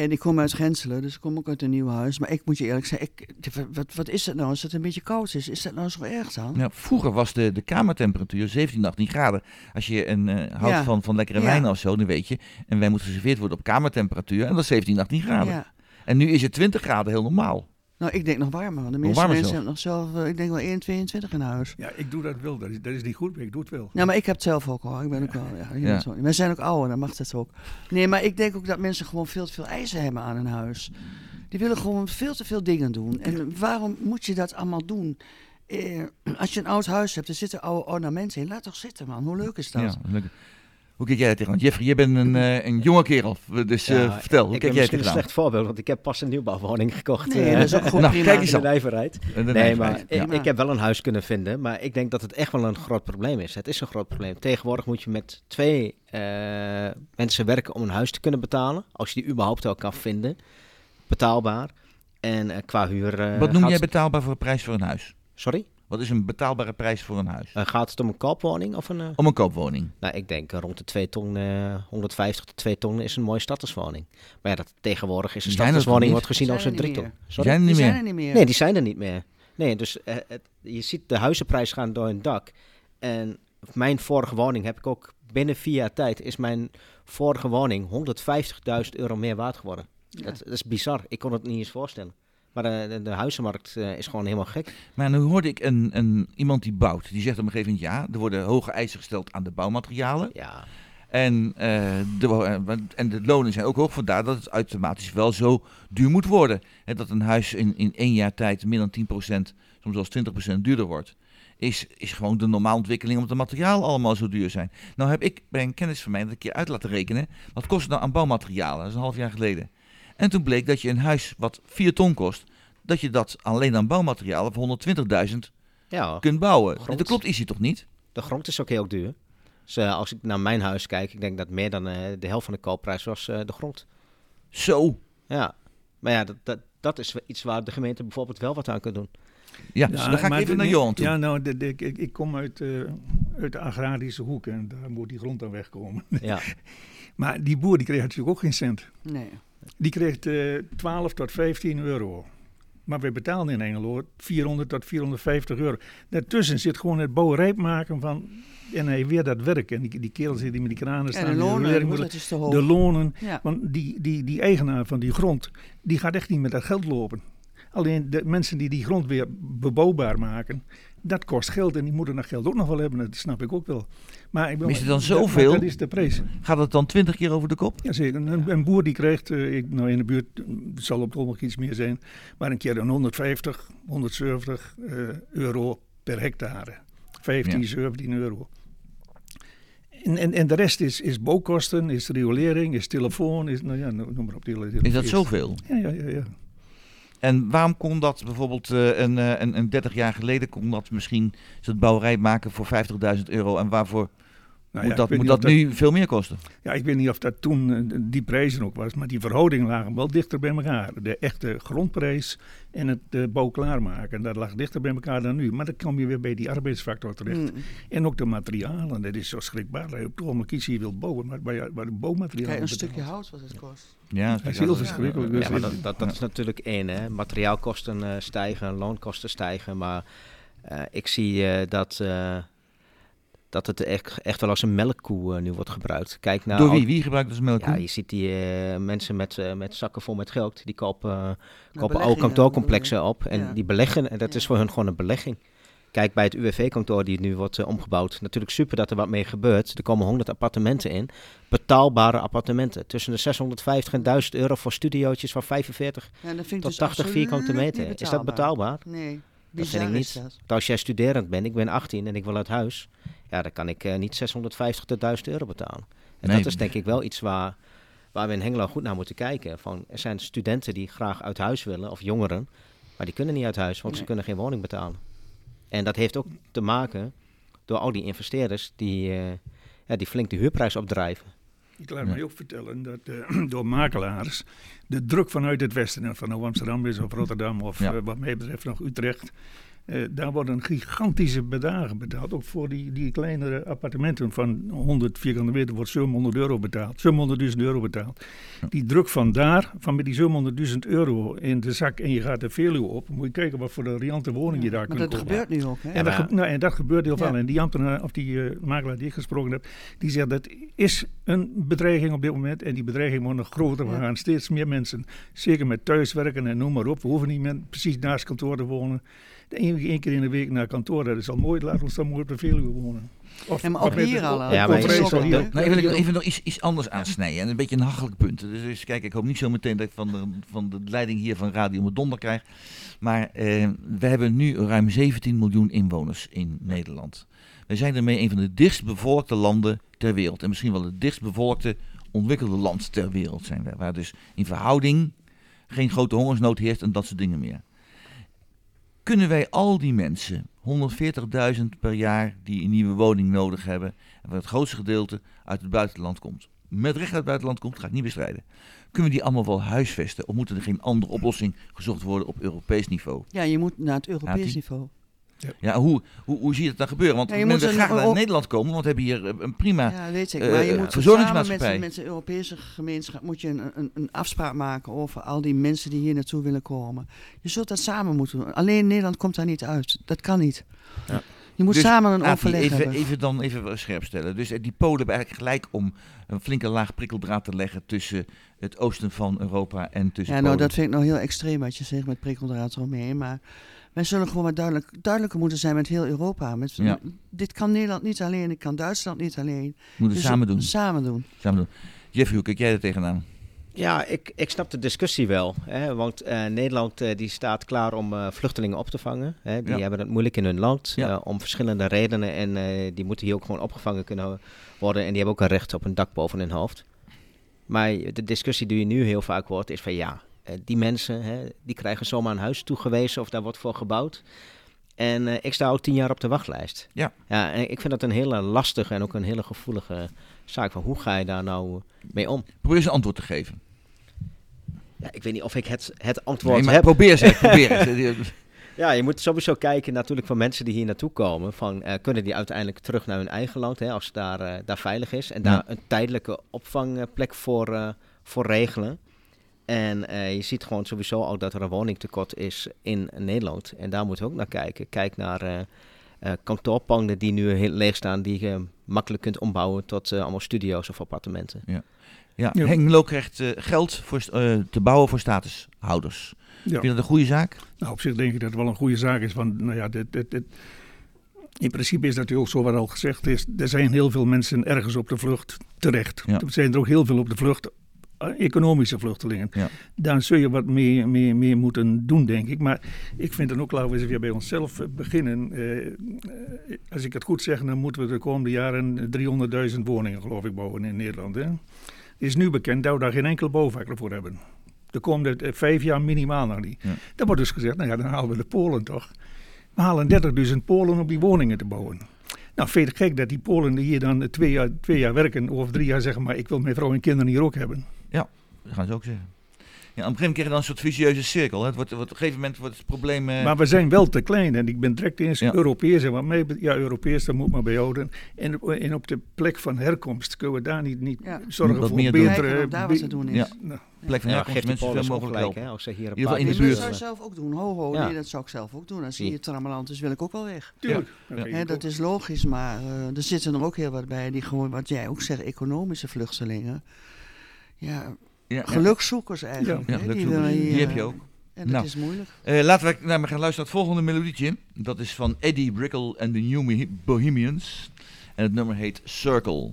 En ik kom uit Genselen, dus ik kom ook uit een nieuw huis. Maar ik moet je eerlijk zeggen, ik, wat, wat is het nou als het een beetje koud is? Is dat nou zo erg dan? Ja, vroeger was de, de kamertemperatuur 17, 18 graden. Als je een, eh, houdt Ja. van, van lekkere wijn of zo, dan weet je. En wij moeten geserveerd worden op kamertemperatuur. En dat is 17, 18 graden. En nu is het 20 graden heel normaal. Nou, ik denk nog warmer. want De meeste warmer mensen hebben nog zelf, eh, ik denk wel 1, 22 in huis. ja, ik doe dat wel. Dat is, dat is niet goed, maar ik doe het wel. Ja, maar ik heb het zelf ook al. Ik ben ook wel, ja, bent Wij zijn ook ouder, dan mag dat ook. Nee, maar ik denk ook dat mensen gewoon veel te veel eisen hebben aan hun huis. Die willen gewoon veel te veel dingen doen. En waarom moet je dat allemaal doen? Eh, als je een oud huis hebt, er zitten oude ornamenten in. Laat toch zitten, man. Hoe leuk is dat? Ja, leuk. Hoe kijk jij tegenaan? Jeffrey, jij bent een, eh, een jonge kerel, dus eh, Ja, vertel, hoe ik kijk jij misschien een tegenaan? slecht voorbeeld, want ik heb pas een nieuwbouwwoning gekocht. Nee, eh, dat is ook gewoon Nou, prima. kijk eens in aan. de nijverheid. De Nee, nijverheid, maar ja. ik, ik heb wel een huis kunnen vinden, maar ik denk dat het echt wel een groot probleem is. Het is een groot probleem. Tegenwoordig moet je met twee eh, mensen werken om een huis te kunnen betalen. Als je die überhaupt wel kan vinden. Betaalbaar. En eh, qua huur... eh, Wat noem gaat jij betaalbaar voor een prijs voor een huis? Sorry? Wat is een betaalbare prijs voor een huis? Eh, gaat het om een koopwoning of een... eh, Om een koopwoning. Nou, ik denk eh, rond de 2 ton, eh 150 tot 2 ton is een mooie starterswoning. Maar ja, dat, tegenwoordig is een er starterswoning wordt gezien als een er 3 niet ton. Die zijn er niet zijn meer. er niet meer. Nee, die zijn er niet meer. Nee, dus eh, het, je ziet de huizenprijs gaan door een dak. En mijn vorige woning heb ik ook binnen vier jaar tijd is mijn vorige woning 150.000 euro meer waard geworden. Ja. Dat, dat is bizar. Ik kon het niet eens voorstellen. Maar de, de, huizenmarkt eh, is gewoon helemaal gek. Maar nu hoorde ik een, een, iemand die bouwt. Die zegt op een gegeven moment, ja, er worden hoge eisen gesteld aan de bouwmaterialen. Ja, En, eh, de, eh, en de lonen zijn ook hoog, vandaar dat het automatisch wel zo duur moet worden. Dat een huis in, in één jaar tijd meer dan 10%, soms zelfs 20% duurder wordt. Is, is gewoon de normale ontwikkeling omdat de materialen allemaal zo duur zijn. Nou heb ik bij een kennis van mij dat een keer uit laten rekenen. Wat kost het nou aan bouwmaterialen? Dat is een half jaar geleden. En toen bleek dat je een huis wat 4 ton kost, dat je dat alleen aan bouwmaterialen voor 120.000 ja kunt bouwen. Grond. Dat klopt is hier toch niet? de grond is ook heel duur. Dus eh, als ik naar mijn huis kijk, ik denk dat meer dan eh, de helft van de koopprijs was eh, de grond. Zo. Ja, maar ja, dat, dat, dat is iets waar de gemeente bijvoorbeeld wel wat aan kan doen. Ja, dus dan ga ik even de- naar Johan toe. Ja, nou, de- de- ik, ik kom uit, eh, uit de agrarische hoek en daar moet die grond dan wegkomen. Ja, Maar die boer die kreeg natuurlijk ook geen cent. Nee. Die kreeg eh 12 tot 15 euro. Maar we betalen in Engelo 400 tot 450 euro. Daartussen zit gewoon het bouwrijp maken van... En hij weer dat werk. En die, die kerels die met die kranen staan... En de lonen, dat is te hoog. de lonen. ja. Want die, die, die eigenaar van die grond, die gaat echt niet met dat geld lopen. Alleen de mensen die die grond weer bebouwbaar maken, dat kost geld. En die moeten dat geld ook nog wel hebben, dat snap ik ook wel. Maar ik Is het dan zoveel? Dat is de prijs. Gaat het dan twintig keer over de kop? Jazeker. Een, een boer die krijgt, eh, ik, nou in de buurt het zal op het ogenblik iets meer zijn, maar een keer een 150, 170 eh, euro per hectare. 15, Ja. 17 euro. En, en, en de rest is, is bouwkosten, is riolering, is telefoon, is, nou ja, noem maar op. Die, die- Is dat zoveel? Ja, ja, ja. ja. En waarom kon dat bijvoorbeeld eh, een, eh, een, een 30 jaar geleden kon dat misschien het bouwerij maken voor 50.000 euro en waarvoor Nou moet ja, dat, moet dat nu veel meer kosten? Ja, ik weet niet of dat toen eh, die prijzen ook was, maar die verhoudingen lagen wel dichter bij elkaar. De echte grondprijs en het eh, bouw klaarmaken, dat lag dichter bij elkaar dan nu. Maar dan kom je weer bij die arbeidsfactor terecht. Mm. En ook de materialen, dat is zo schrikbaar. Dat je op het ogenblik iets hier wil bouwen, maar waar, je- waar de bouwmaterialen... Kijk, een stukje hout wat het kost. Ja, Dat is heel verschrikkelijk. Dus ja maar ik- dat, dat, dat is natuurlijk één. Hè. Materiaalkosten eh, stijgen, loonkosten stijgen. Maar eh, ik zie eh, dat, eh, dat het echt, echt wel als een melkkoe eh, nu wordt gebruikt. Kijk naar Door wie? Wie gebruikt dus melk? Ja, je ziet die eh, mensen met, eh, met zakken vol met geld. Die kopen, kopen oude beleggingen, kantoorcomplexen op. En Ja. die beleggen. En dat is voor hun gewoon een belegging. Kijk, bij het UWV-kantoor die nu wordt omgebouwd. Natuurlijk super dat er wat mee gebeurt. Er komen 100 appartementen in. Betaalbare appartementen. Tussen de 650 en 1000 euro voor studiootjes van 45 Ja, tot dus 80 vierkante absoluut meter. Is dat betaalbaar? Nee, Dat vind ik niet. dat. Want als jij studerend bent, ik ben 18 en ik wil uit huis. Ja, dan kan ik eh, niet 650 tot 1000 euro betalen. En Nee. dat is denk ik wel iets waar, waar we in Hengelo goed naar moeten kijken. Van, er zijn studenten die graag uit huis willen, of jongeren. Maar die kunnen niet uit huis, want ze kunnen geen woning betalen. En dat heeft ook te maken door al die investeerders die, eh, ja, die flink de huurprijs opdrijven. Ik laat Ja. mij ook vertellen dat eh, door makelaars de druk vanuit het westen, en van nou Amsterdam is of Rotterdam of Ja. eh, wat mij betreft nog Utrecht, eh, daar worden gigantische bedragen betaald. Ook voor die, die kleinere appartementen van 100 vierkante meter wordt 700 euro betaald. 700.000 euro betaald. Die druk van daar, van met die 700.000 euro in de zak en je gaat de Veluwe op, moet je kijken wat voor een riante woning je daar maar kunt dat kopen. gebeurt nu ook, hè? En, dat ge- nou, en dat gebeurt heel veel. En die ambtenaar, of die eh, makelaar die ik gesproken heb, die zegt dat is een bedreiging op dit moment. En die bedreiging wordt nog groter. We Ja. gaan steeds meer mensen, zeker met thuiswerken en noem maar op. We hoeven niet meer precies naast kantoor te wonen. Één, één keer in de week naar kantoor, dat is al mooi. Laat ons dan mooi op de Veluwe wonen. Of, Ja, maar ook hier al? Ja, maar ook hier. dat- Nou, even, nog iets, iets anders aansnijden. En een beetje een hachelijk punt. Dus, dus kijk, ik hoop niet zo meteen dat ik van de, van de leiding hier van Radio Medonder krijg. Maar eh, we hebben nu ruim 17 miljoen inwoners in Nederland. We We zijn daarmee een van de dichtstbevolkte landen ter wereld. En misschien wel het dichtstbevolkte ontwikkelde land ter wereld zijn we. Waar dus in verhouding geen grote hongersnood heerst en dat soort dingen meer. Kunnen wij al die mensen, 140.000 per jaar, die een nieuwe woning nodig hebben, en waar het grootste gedeelte uit het buitenland komt, met recht uit het buitenland komt, ga ik niet bestrijden. Kunnen we die allemaal wel huisvesten? Of moet er geen andere oplossing gezocht worden op Europees niveau? Ja, je moet naar het Europees niveau. Ja, hoe, hoe, hoe zie je dat dan gebeuren? Want Ja, je men moet wil een- graag naar Nederland komen, want we hebben hier eh, een prima... Ja, weet ik. eh, Maar je eh, moet verzorgingsmaatschappij. samen met, de- met de Europese gemeenschap moet je een, een, een afspraak maken over al die mensen die hier naartoe willen komen. Je zult dat samen moeten doen. Alleen Nederland komt daar niet uit. Dat kan niet. Ja. Je moet Dus, samen een overleg even, hebben. even dan even scherp stellen. Dus eh, die Polen hebben eigenlijk gelijk om een flinke laag prikkeldraad te leggen tussen het oosten van Europa en tussen Ja, nou, Polen. dat vind ik nou heel extreem wat je zegt met prikkeldraad eromheen. Maar wij zullen gewoon wat duidelijk, duidelijker moeten zijn met heel Europa. Met, Ja. Dit kan Nederland niet alleen, dit kan Duitsland niet alleen. Moeten we Dus samen doen. Samen doen. samen doen. Jeffrey, hoe kijk jij er tegenaan? Ja, ik, ik snap de discussie wel. Hè, want eh, Nederland eh, die staat klaar om eh, vluchtelingen op te vangen. Hè, die Ja. hebben het moeilijk in hun land. Ja. om verschillende redenen. En eh, die moeten hier ook gewoon opgevangen kunnen worden. En die hebben ook een recht op een dak boven hun hoofd. Maar de discussie die je nu heel vaak hoort is van ja, die mensen hè, die krijgen zomaar een huis toegewezen of daar wordt voor gebouwd. En eh, ik sta ook tien jaar op de wachtlijst. Ja. ja en ik vind dat een hele lastige en ook een hele gevoelige zaak. Van hoe ga je daar nou mee om? Probeer eens een antwoord te geven. Ja, ik weet niet of ik het, het antwoord Nee, maar heb. probeer eens, probeer eens. Ja, je moet sowieso kijken natuurlijk van mensen die hier naartoe komen. Van, eh, kunnen die uiteindelijk terug naar hun eigen land, hè, als het daar, eh, daar veilig is. En Ja. daar een tijdelijke opvangplek voor, eh, voor regelen. En eh, je ziet gewoon sowieso ook dat er een woningtekort is in Nederland. En daar moeten we ook naar kijken. Kijk naar eh eh, kantoorpanden die nu heel leeg staan, die je makkelijk kunt ombouwen tot eh, allemaal studio's of appartementen. Ja, Ja. Hengelo krijgt eh, geld voor, eh, te bouwen voor statushouders. Ja. Vind je dat een goede zaak? Nou, op zich denk ik dat het wel een goede zaak is. Want nou ja, dit, dit, dit- in principe is natuurlijk zo wat al gezegd is. Er zijn heel veel mensen ergens op de vlucht terecht. Ja. Er zijn er ook heel veel op de vlucht. Economische vluchtelingen. Ja. Daar zul je wat meer, meer, meer moeten doen, denk ik. Maar ik vind dan ook, laten we eens weer bij onszelf beginnen. Eh, eh, als ik het goed zeg, dan moeten we de komende jaren 300.000 woningen, geloof ik, bouwen in Nederland. Hè? Het is nu bekend dat we daar geen enkele bouwvakker voor hebben. De komende eh, vijf jaar minimaal nog niet. Ja. Dan wordt dus gezegd, nou ja, dan halen we de Polen toch. We halen 30.000 Polen om die woningen te bouwen. Nou, vind je het gek dat die Polen die hier dan twee jaar, twee jaar werken of drie jaar zeggen, maar ik wil mijn vrouw en kinderen hier ook hebben. Dat gaan ze ook zeggen. Ja, op een gegeven moment krijg je dan een soort vicieuze cirkel. Hè. Het wordt, wordt, op een gegeven moment wordt het probleem... eh, Maar we zijn wel te klein en ik ben direct eens Ja. Europees. En bet- ja, Europees, dat moet maar behouden. En, op- en op de plek van herkomst kunnen we daar niet, niet Ja. zorgen voor meer betere... Daar wat te doen is. Ja. Nou, plek van Ja, herkomst mensen zoveel ook mogelijk gelijk, helpen. hè, als ze hier een paar in de buurt. dat zou je zelf ook doen. Ho, ho, Ja. nee, dat zou ik zelf ook doen. Als Zie. hier trammeland is, wil ik ook wel weg. tuurlijk. Ja. Dat Hè, is logisch, maar eh, er zitten er ook heel wat bij die gewoon, wat jij ook zegt, economische vluchtelingen. Ja, Ja, gelukzoekers eigenlijk. Ja, hè, die, gelukzoekers. willen hier, Die heb je ook. En dat Nou. is moeilijk. Eh, laten we naar, we gaan luisteren naar het volgende melodietje. Dat is van Eddie Brickle en de New Bohe- Bohemians. En het nummer heet Circle.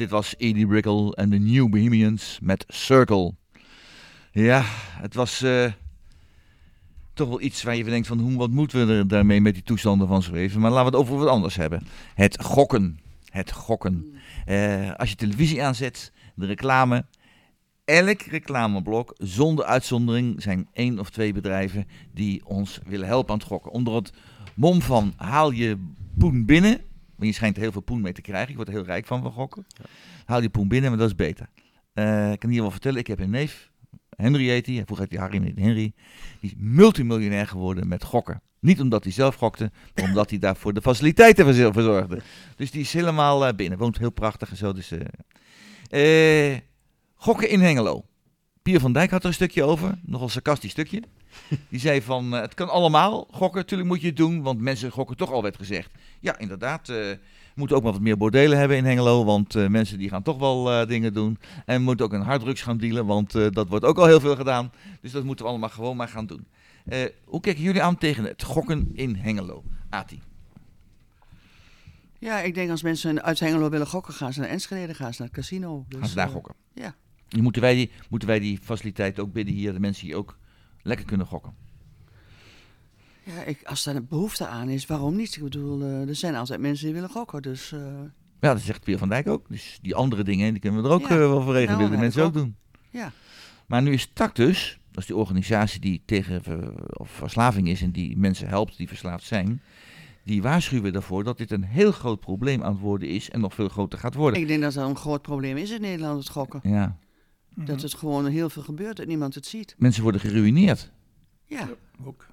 Dit was Eddie Brickle en de New Bohemians met Circle. Ja, het was eh, toch wel iets waar je denkt van hoe, wat moeten we er daarmee met die toestanden van zo even. Maar laten we het over wat anders hebben. Het gokken. Het gokken. Eh, als je televisie aanzet, de reclame. Elk reclameblok, zonder uitzondering, zijn één of twee bedrijven die ons willen helpen aan het gokken. Onder het mom van haal je poen binnen. Want je schijnt heel veel poen mee te krijgen. Je wordt er heel rijk van van gokken. Haal je poen binnen, maar dat is beter. Eh, ik kan hier wel vertellen, ik heb een neef. Henry heet hij. Vroeger heette hij Harry, maar Henry. Die is multimiljonair geworden met gokken. Niet omdat hij zelf gokte, maar omdat hij daarvoor de faciliteiten verzo- verzorgde. Dus die is helemaal eh, binnen. Woont heel prachtig en zo. Dus, eh, gokken in Hengelo. Pier van Dijk had er een stukje over. Nogal een sarcastisch stukje. Die zei van, eh, het kan allemaal gokken. Tuurlijk moet je het doen, want mensen gokken toch al, werd gezegd. Ja, inderdaad. eh, we moeten ook wel wat meer bordelen hebben in Hengelo. Want eh, mensen die gaan toch wel eh, dingen doen. En we moeten ook een harddrugs gaan dealen, want eh, dat wordt ook al heel veel gedaan. Dus dat moeten we allemaal gewoon maar gaan doen. Eh, hoe kijken jullie aan tegen het gokken in Hengelo? Ati. Ja, ik denk als mensen uit Hengelo willen gokken, gaan ze naar Enschede, gaan ze naar het casino. Dus, Gaan ze daar gokken? ja. Moeten wij die, moeten wij die faciliteiten ook bieden hier, de mensen hier ook lekker kunnen gokken. Ja, ik, als er een behoefte aan is, waarom niet? Ik bedoel, eh, er zijn altijd mensen die willen gokken, dus... eh, Ja, dat zegt Pier van Dijk ook. Dus die andere dingen, die kunnen we er ook Ja. eh, wel voor regelen. Nou, willen de mensen ook doen. ja. Maar nu is Tactus, dat is die organisatie die tegen ver- of verslaving is en die mensen helpt die verslaafd zijn. Die waarschuwen ervoor dat dit een heel groot probleem aan het worden is en nog veel groter gaat worden. Ik denk dat dat een groot probleem is in Nederland, het gokken. Ja, Dat het gewoon heel veel gebeurt en niemand het ziet. mensen worden geruineerd. Ja, Ook.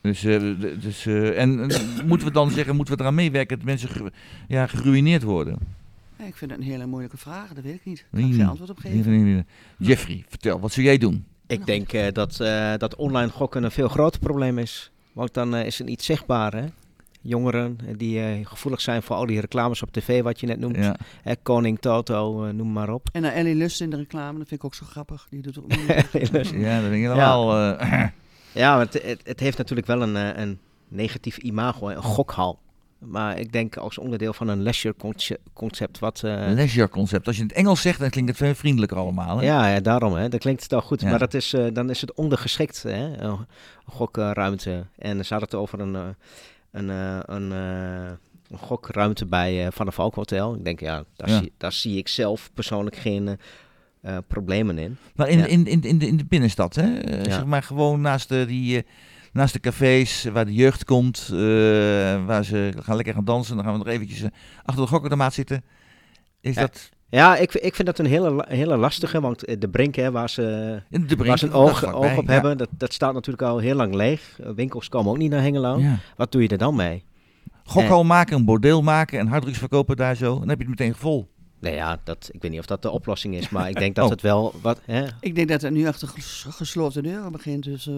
Dus, eh, dus, eh, en en moeten we dan zeggen, moeten we eraan meewerken dat mensen ja, geruineerd worden? Ja, ik vind het een hele moeilijke vraag, dat weet ik niet. Daar Nee, kan ik geen antwoord op geven. Jeffrey, vertel, wat zou jij doen? Ik denk eh, dat, eh, dat online gokken een veel groter probleem is. Want dan is het niet zichtbaar, hè? Jongeren eh, die eh, gevoelig zijn voor al die reclames op tv, wat je net noemt. Ja. Hè, Koning Toto, eh, noem maar op. En naar Ellie Lust in de reclame, dat vind ik ook zo grappig. Die doet ook. Ja, dat ben ik helemaal. eh, Ja, want het, het, het heeft natuurlijk wel een, eh, een negatief imago, hè, een gokhal. Maar ik denk als onderdeel van een leisure conce- concept wat... eh, leisure concept. Als je in het Engels zegt, dan klinkt het veel vriendelijker allemaal. Hè? ja, ja, daarom, hè. dat klinkt het al goed. Ja. Maar dat is, eh, dan is het ondergeschikt, hè, een gokruimte. En ze hadden het over een, eh, een, eh, een, eh, een gokruimte bij eh, Van der Valk Hotel. Ik denk, ja, daar, Ja. Zie, daar zie ik zelf persoonlijk geen problemen in. Maar in, Ja. in, in, in, de, in de binnenstad, hè? Ja. zeg maar gewoon naast de, die, naast de cafés waar de jeugd komt, waar ze gaan lekker gaan dansen. Dan gaan we nog eventjes achter de gokautomaat zitten. Is Ja. dat Ja, ik, ik vind dat een hele, hele lastige, want eh, de Brink, hè, waar ze, in de brink? waar ze een oog, op hebben, dat, dat staat natuurlijk al heel lang leeg. Eh, Winkels komen ook niet naar Hengelo. Ja. Wat doe je er dan mee? Gokhal maken, een bordeel maken en harddrugs verkopen daar zo. Dan heb je het meteen vol. Nou ja, dat, ik weet niet of dat de oplossing is, maar ik denk dat Oh. het wel wat. Hè? Ik denk dat het nu achter ges- gesloten deuren begint. Dus eh,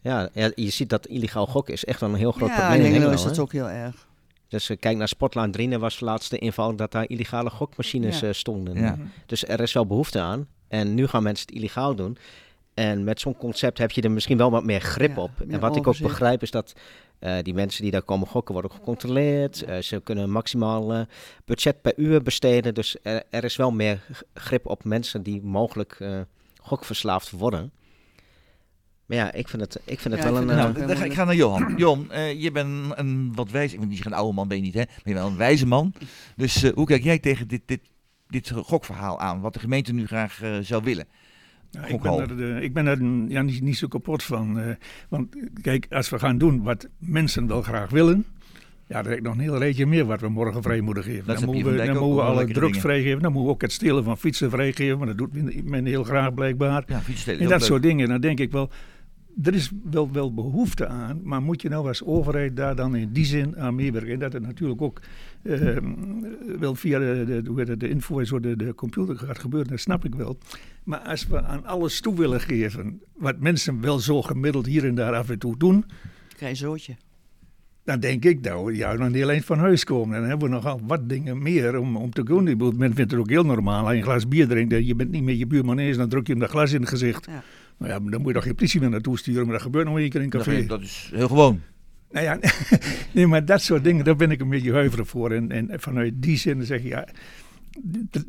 Ja, ja, je ziet dat illegaal gokken is echt wel een heel groot ja, probleem in in Hengelo is dat ook heel erg. Dus eh, kijk naar Sportlaan Drienen was de laatste inval dat daar illegale gokmachines Ja. eh, stonden. Ja. Dus er is wel behoefte aan. En nu gaan mensen het illegaal doen. En met zo'n concept heb je er misschien wel wat meer grip Ja, op. meer En wat ik ook begrijp is dat eh, die mensen die daar komen gokken worden ook gecontroleerd. Ze kunnen maximaal budget per uur besteden. Dus er, er is wel meer grip op mensen die mogelijk gokverslaafd worden. Maar ja, ik vind het, ik vind het Ja, wel ik een... vind eh, het Nou, dan ga, ik ga naar Johan. Johan, eh, je bent een, wat wijs, ik wil niet zeggen een oude man, ben je niet hè, maar je bent wel een wijze man. Dus eh, hoe kijk jij tegen dit, dit, dit gokverhaal aan, wat de gemeente nu graag zou willen? Ja, ik, ben er, ik ben er ja, niet, niet zo kapot van. eh, want kijk, als we gaan doen wat mensen wel graag willen. Ja, er is nog een heel reetje meer wat we morgen vrij moeten geven. Dat dan moeten we, dan moeten we alle drugs vrijgeven. Dan moeten we ook het stelen van fietsen vrijgeven. Maar dat doet men, heel graag blijkbaar. Ja, fietsstelen, En dat leuk. soort dingen. Dan denk ik wel, er is wel, wel behoefte aan. Maar moet je nou als overheid daar dan in die zin aan meewerken? En dat het natuurlijk ook eh, wel via de, de, hoe de info zo de, de computer gaat gebeuren. Dat snap ik wel. Maar als we aan alles toe willen geven. Wat mensen wel zo gemiddeld hier en daar af en toe doen. Krijg je zootje. Dan denk ik we jou nog niet alleen van huis komen. Dan hebben we nogal wat dingen meer om, om te doen. Ik bedoel, Men vindt het ook heel normaal. Als je een glas bier drinkt en je bent niet met je buurman eens. Dan druk je hem dat glas in het gezicht. Ja. Nou ja, maar dan moet je toch geen politie meer naartoe sturen. Maar dat gebeurt nog één keer in een café. dat is heel gewoon. Nou ja, nee, maar dat soort dingen, daar ben ik een beetje huiverig voor. En, en vanuit die zin zeg je, ja,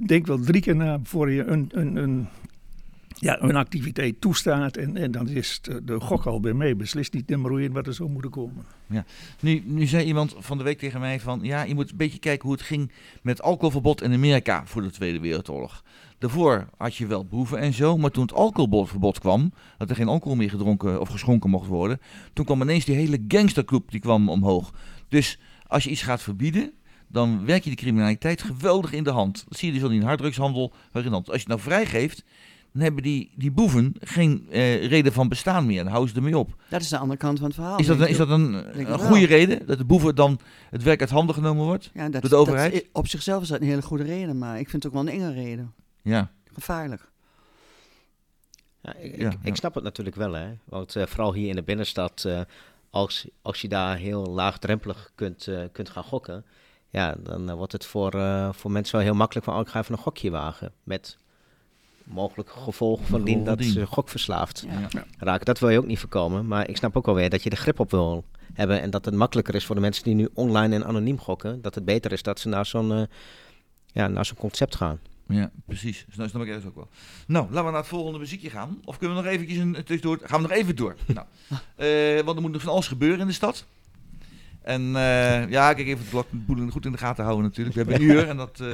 denk wel drie keer na voor je een, een, een, ja, een activiteit toestaat. En, en dan is de, gok al bij mij beslist niet te roeien wat er zou moeten komen. Nu, nu zei iemand van de week tegen mij van, ja, je moet een beetje kijken hoe het ging met alcoholverbod in Amerika voor de Tweede Wereldoorlog. Daarvoor had je wel boeven en zo, maar toen het alcoholverbod kwam, dat er geen alcohol meer gedronken of geschonken mocht worden, toen kwam ineens die hele gangstergroep die kwam omhoog. Dus als je iets gaat verbieden, dan werk je de criminaliteit geweldig in de hand. Dat zie je dus al in de harddrugshandel. waarin Als je het nou vrijgeeft, dan hebben die, die boeven geen eh, reden van bestaan meer. Dan houden ze ermee op. Dat is de andere kant van het verhaal. Is dat, een, is dat een, goede reden? Dat de boeven dan het werk uit handen genomen wordt? ja, dat, door de overheid? dat- op zichzelf is dat een hele goede reden, maar ik vind het ook wel een enge reden. Ja. Gevaarlijk. Ja, ik, Ja, ik, ja. ik snap het natuurlijk wel, hè. Want eh, vooral hier in de binnenstad, eh, als, als je daar heel laagdrempelig kunt, kunt gaan gokken, ja, dan wordt het voor, eh, voor mensen wel heel makkelijk van, oh, ik ga even een gokje wagen. Met mogelijke gevolgen van dien Gevolgen dat ze gokverslaafd Ja. raken. Dat wil je ook niet voorkomen, maar ik snap ook wel weer dat je er grip op wil hebben en dat het makkelijker is voor de mensen die nu online en anoniem gokken, dat het beter is dat ze naar zo'n eh, ja, naar zo'n concept gaan. Ja, precies. Dus nou snap ik ergens ook wel. Nou, laten we naar het volgende muziekje gaan. Of kunnen we nog eventjes een tussendoor? Gaan we nog even door? nou, eh, want er moet nog van alles gebeuren in de stad. En eh, ja, kijk even de klok- de goed in de gaten houden natuurlijk. We hebben een uur en dat eh,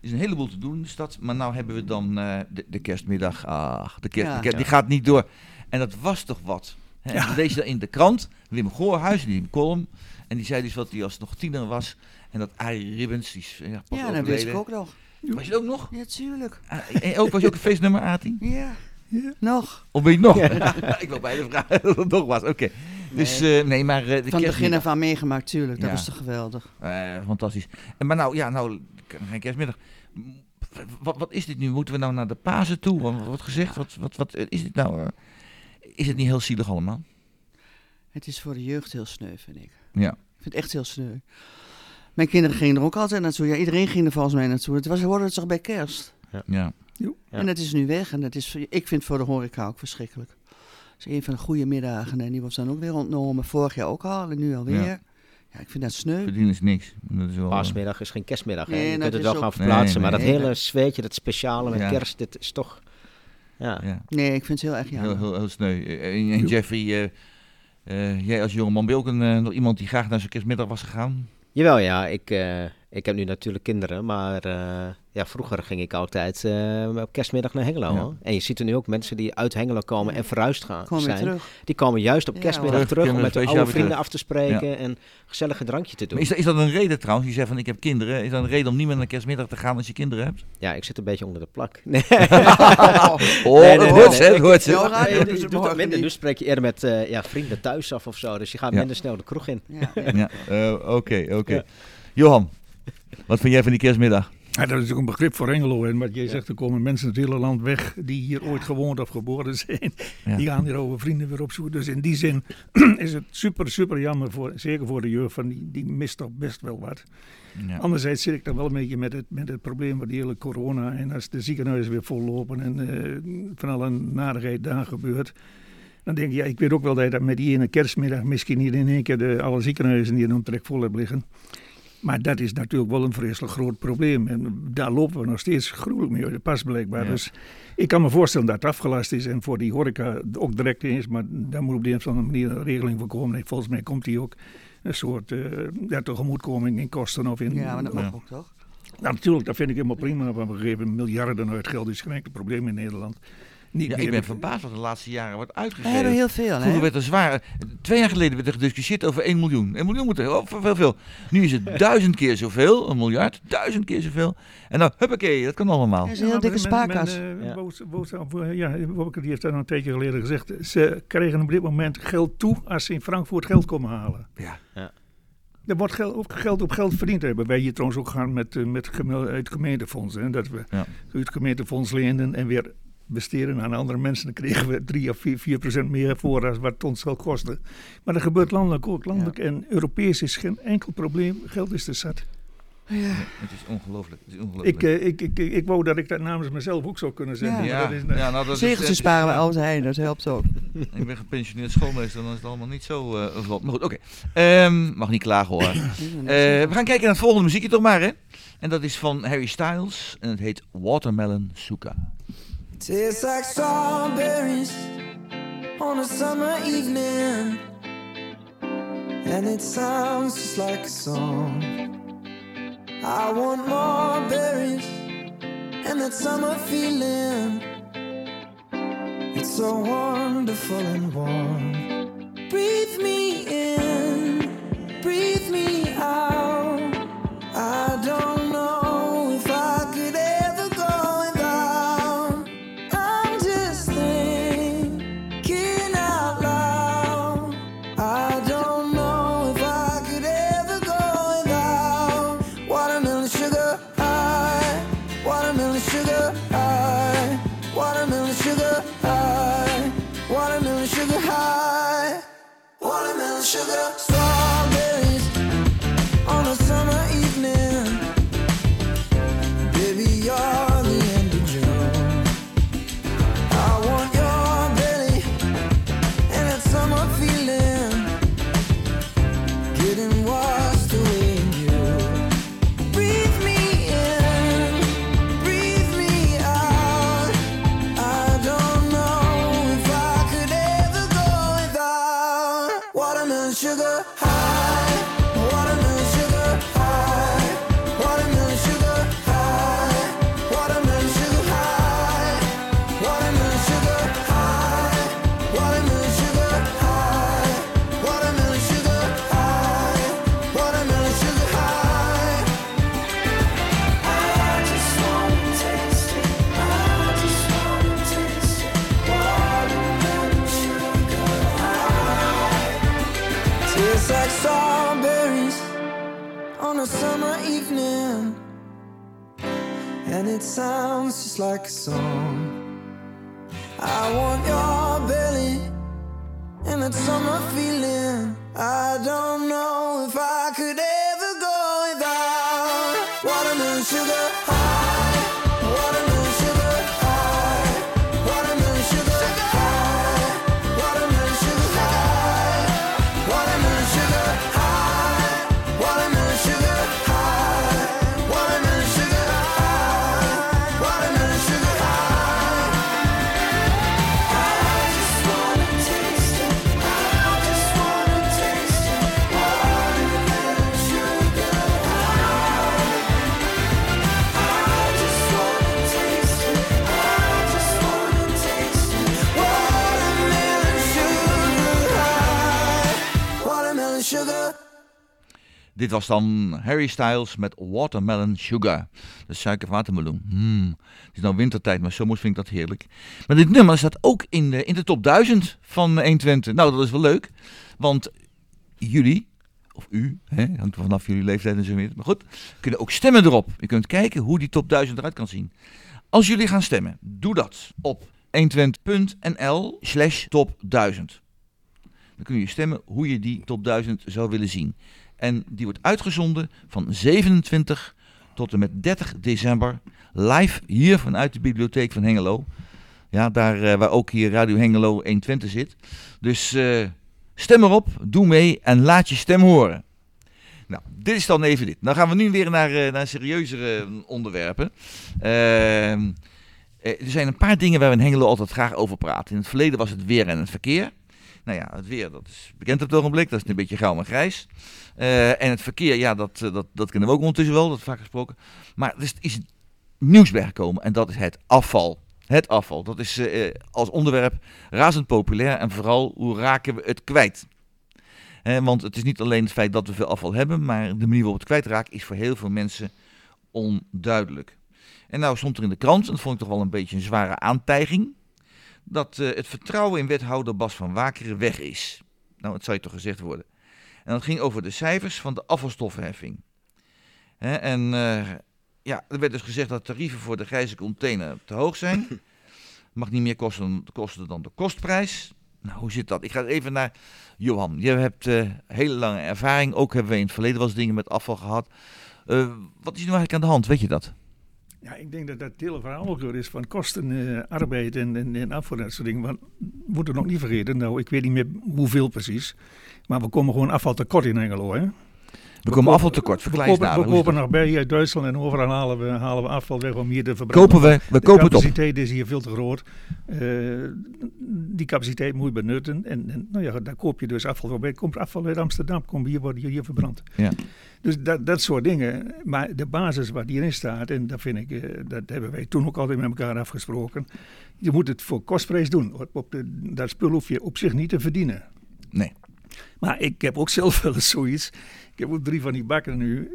is een heleboel te doen in de stad. Maar nou hebben we dan eh, de, de kerstmiddag. Ach, de kerst, Ja. de kerst- die gaat niet door. En dat was toch wat. Hè? Lees je dat in de krant. Wim Goorhuis, die een column. En die zei dus wat hij als nog tiener was. En dat Arie Ribbens, die is ja, pas Ja, dat wist ik ook nog. Was je het ook nog? Ja, tuurlijk. Ah, en ook, was je ook een feestnummer, Ati? Ja. Nog. Of ben je nog? ik wil bijna vragen dat het nog was. Oké. Dus eh, nee, maar eh, de Van het begin af aan meegemaakt, tuurlijk. Dat Ja. was toch geweldig. Eh, fantastisch. En, maar nou, ja, nou, geen kerstmiddag. Wat, wat is dit nu? Moeten we nou naar de Pasen toe? Wat wordt gezegd? Wat, wat, wat is dit nou? is het niet heel zielig allemaal? Het is voor de jeugd heel sneu, vind ik. Ja. Ik vind het echt heel sneu. Mijn kinderen gingen er ook altijd naartoe. Ja, iedereen ging er volgens mij naartoe. Het was, hoorde het toch bij kerst. Ja. Ja. En dat is nu weg. En dat is, ik vind het voor de horeca ook verschrikkelijk. Het is een van de goede middagen. En die wordt dan ook weer ontnomen. Vorig jaar ook al en nu alweer. Ja. Ja, ik vind dat sneu. Verdienen is niks. Dat is wel, eh, Paasmiddag is geen kerstmiddag. hè. Nee, je dat kunt het wel ook- gaan verplaatsen, Nee, maar nee. dat hele zweetje, dat speciale met Ja. kerst, dit is toch... Ja, ja. Nee, ik vind het heel erg jammer. Heel, heel, heel sneu. En, en Jeffrey, eh, eh, jij als jongeman ben je ook een, eh, nog iemand die graag naar zijn kerstmiddag was gegaan? Jawel, ja. Ik, eh, ik heb nu natuurlijk kinderen, maar eh, ja, vroeger ging ik altijd eh, op kerstmiddag naar Hengelo. Ja. En je ziet er nu ook mensen die uit Hengelo komen en verhuisd gaan Kom zijn. terug. Die komen juist op Ja, kerstmiddag terug om met de kunnen oude vrienden af te spreken en gezellig een drankje te doen. Is, dat, is dat een reden trouwens? Je zegt van ik heb kinderen. Is dat een reden om niet meer naar kerstmiddag te gaan als je kinderen hebt? Ja, ik zit een beetje onder de plak. Nee, Oh, Nee, nee, hoort ze, het hoort ze. Nu spreek je eerder met eh, ja, vrienden thuis af of zo. Dus je gaat Ja. minder snel de kroeg in. Ja. Ja, eh, oké, oké. Ja. Johan, wat vind jij van die kerstmiddag? Ja, dat is natuurlijk een begrip voor Engelo. En wat jij zegt, er komen mensen uit het hele land weg die hier ooit gewoond of geboren zijn. Ja. Die gaan hier over vrienden weer opzoeken. Dus in die zin is het super, super jammer, voor, zeker voor de jeugd, van die, die mist toch best wel wat. Ja. Anderzijds zit ik dan wel een beetje met het, met het probleem van die hele corona. En als de ziekenhuizen weer vollopen en eh, van alle narigheid daar gebeurt. Dan denk ik, ja, ik weet ook wel dat je dat met die ene kerstmiddag misschien niet in één keer de, alle ziekenhuizen die in omtrek vol hebben liggen. Maar dat is natuurlijk wel een vreselijk groot probleem. En daar lopen we nog steeds gruwelijk mee uit de pas blijkbaar. Ja. Dus ik kan me voorstellen dat het afgelast is en voor die horeca ook direct is. Maar daar moet op de een of andere manier een regeling voor komen. En volgens mij komt die ook een soort eh, ja, tegemoetkoming in kosten of in... Ja, maar dat mag Ja. ook toch? Nou, natuurlijk, dat vind ik helemaal prima. Want we geven miljarden uit geld. is geen enkel probleem in Nederland. Niet Ja, meer- ik ben verbaasd wat de laatste jaren wordt We hebben uitgegeven. heel veel, Vroeger hè? werd er zwaar. Twee jaar geleden werd er gediscussieerd over 1 miljoen. 1 miljoen moet er oh, veel, veel. Nu is het duizend keer zoveel, een miljard, duizend keer zoveel. En dan, huppakee, dat kan allemaal. Dat is een heel dikke spaarkas. Ja. Wopke die heeft dat een tijdje geleden gezegd. Ze kregen op dit moment geld toe als ze in Frankfurt geld komen halen. Ja. Ja. Er wordt geld, ook geld op geld verdiend. Hebben wij hier trouwens ook gaan met, eh, met uit gemeentefonds. Hè, dat we Ja. uit gemeentefonds leenden en weer besteden aan andere mensen. Dan kregen we 3 of 4, 4 procent meer voor als wat het ons zal kosten. Maar dat gebeurt landelijk ook. Landelijk en Europees is geen enkel probleem. Geld is er zat. Het is ongelooflijk. Het is ongelooflijk. Ik, eh, ik, ik, ik wou dat ik dat namens mezelf ook zou kunnen zeggen. Ja. maar ja, dat is, ja, nou, dat is, Zegeltjes sparen we altijd heen, dat helpt ook. Ik ben gepensioneerd schoolmeester, dan is het allemaal niet zo eh, vlot. Maar goed, oké. Ehm, mag niet klagen hoor. Eh, we gaan kijken naar het volgende muziekje toch maar, hè? En dat is van Harry Styles en het heet Watermelon Suka. Tastes like strawberries on a summer evening, and it sounds just like a song. I want more berries and that summer feeling. It's so wonderful and warm. Breathe me in, breathe me out. Sugar high, sounds just like a song. I want your belly and that summer feeling. I don't Dit was dan Harry Styles met Watermelon Sugar. De suikerwatermeloen. Hmm. Het is nou wintertijd, maar zomer vind ik dat heerlijk. Maar dit nummer staat ook in de, in de top 1000 van 120. Nou, dat is wel leuk. Want jullie of u, hè, hangt er vanaf jullie leeftijd en zo weer. Maar goed, kunnen ook stemmen erop. Je kunt kijken hoe die top 1000 eruit kan zien. Als jullie gaan stemmen, doe dat op 120.nl slash top 1000. Dan kun je stemmen hoe je die top 1000 zou willen zien. En die wordt uitgezonden van 27 tot en met 30 december live hier vanuit de bibliotheek van Hengelo. Ja, daar eh, waar ook hier Radio Hengelo 120 zit. Dus eh, stem erop, doe mee en laat je stem horen. Nou, dit is dan even dit. Dan gaan we nu weer naar, eh, naar serieuzere onderwerpen. Ehm, eh, er zijn een paar dingen waar we in Hengelo altijd graag over praten. In het verleden was het weer en het verkeer. Nou ja, het weer, dat is bekend op het ogenblik. Dat is een beetje grauw en grijs. Eh, en het verkeer, ja, dat, eh, dat, dat kennen we ook ondertussen wel. Dat is vaak gesproken. Maar er is, is nieuws bijgekomen en dat is het afval. Het afval, dat is eh, als onderwerp razend populair en vooral hoe raken we het kwijt. Want het is niet alleen het feit dat we veel afval hebben, maar de manier waarop het kwijtraakt is voor heel veel mensen onduidelijk. En nou stond er in de krant, en dat vond ik toch wel een beetje een zware aantijging, dat eh, het vertrouwen in wethouder Bas van Wakeren weg is. Nou, het zou je toch gezegd worden. En dat ging over de cijfers van de afvalstoffenheffing. Hè, en eh, ja, er werd dus gezegd dat tarieven voor de grijze container te hoog zijn. Mag niet meer kosten, kosten dan de kostprijs. Nou, hoe zit dat? Ik ga even naar Johan. Je hebt eh, hele lange ervaring. Ook hebben we in het verleden wel eens dingen met afval gehad. Eh, wat is nu eigenlijk aan de hand? Weet je dat? Ja, ik denk dat dat het hele verhaal ook is van kosten, eh, arbeid en, afval en dat soort dingen. Want we moeten nog niet vergeten, nou, ik weet niet meer hoeveel precies. Maar we komen gewoon afval tekort in Engelo, hè? We komen afval tekort. Nader. we kopen nog bij uit Duitsland en overal halen we, halen we afval weg om hier te verbranden. Kopen we, we De kopen het op. capaciteit is hier veel te groot. Eh, die capaciteit moet je benutten. En, en nou ja, daar koop je dus afval voor. Komt afval uit Amsterdam, komt hier, wordt hier, hier verbrand. Ja. Dus dat, dat soort dingen. Maar de basis wat hierin staat, en dat vind ik, eh, dat hebben wij toen ook altijd met elkaar afgesproken. Je moet het voor kostprijs doen. Op, op de, dat spul hoef je op zich niet te verdienen. Nee. Maar ik heb ook zelf wel eens zoiets. Ik heb ook drie van die bakken nu.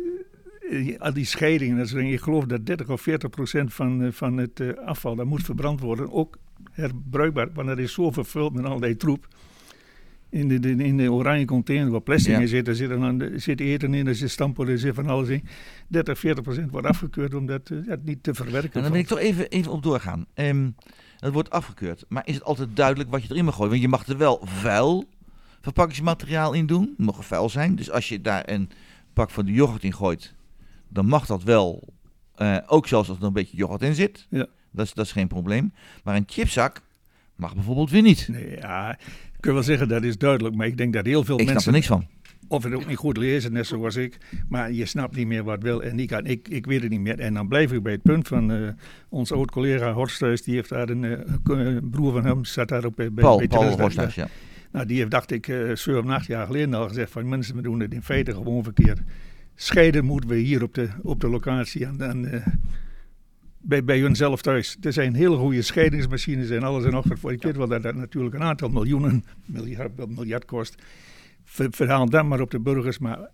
Eh, Al die scheidingen, dat ik geloof dat 30 of 40 procent van, eh, van het eh, afval dat moet verbrand worden. Ook herbruikbaar, want dat is zo vervuld met allerlei troep. In de, de- in de oranje container waar plastic Ja. in zit, er zit, dan, er zit eten in, er zit stampen, er zit van alles in. 30, 40 procent wordt afgekeurd omdat eh, het niet te verwerken En dan wil ik toch even, even op doorgaan. Ehm het wordt afgekeurd. Maar is het altijd duidelijk wat je erin mag gooien? Want je mag er wel vuil verpakkingsmateriaal in doen. Het mag vuil zijn. Dus als je daar een pak van de yoghurt in gooit, dan mag dat wel. Eh, ook zelfs als er een beetje yoghurt in zit. Ja. Dat, is, dat is geen probleem. Maar een chipzak mag bijvoorbeeld weer niet. Nee, ja, ik kan wel zeggen dat is duidelijk, maar ik denk dat heel veel ik snap mensen er niks van. of het ook niet goed lezen, net zoals ik. Maar je snapt niet meer wat wil en die kan. Ik, ik weet het niet meer. En dan blijf ik bij het punt van eh onze oud-collega Horsthuis. Die heeft daar een eh, broer van hem, zat daar ook bij, bij, Paul, bij Paul. Horsthuis, ja. Nou, die heeft, dacht ik, eh 7, 8 jaar geleden al gezegd van mensen, we doen het in feite gewoon verkeerd. Scheiden moeten we hier op de, op de locatie en dan eh, bij, bij hunzelf thuis. Er zijn hele goede scheidingsmachines en alles en nog wat voor. Weet wel dat dat natuurlijk een aantal miljoenen, miljard, kost. Ver, verhaal dat maar op de burgers, maar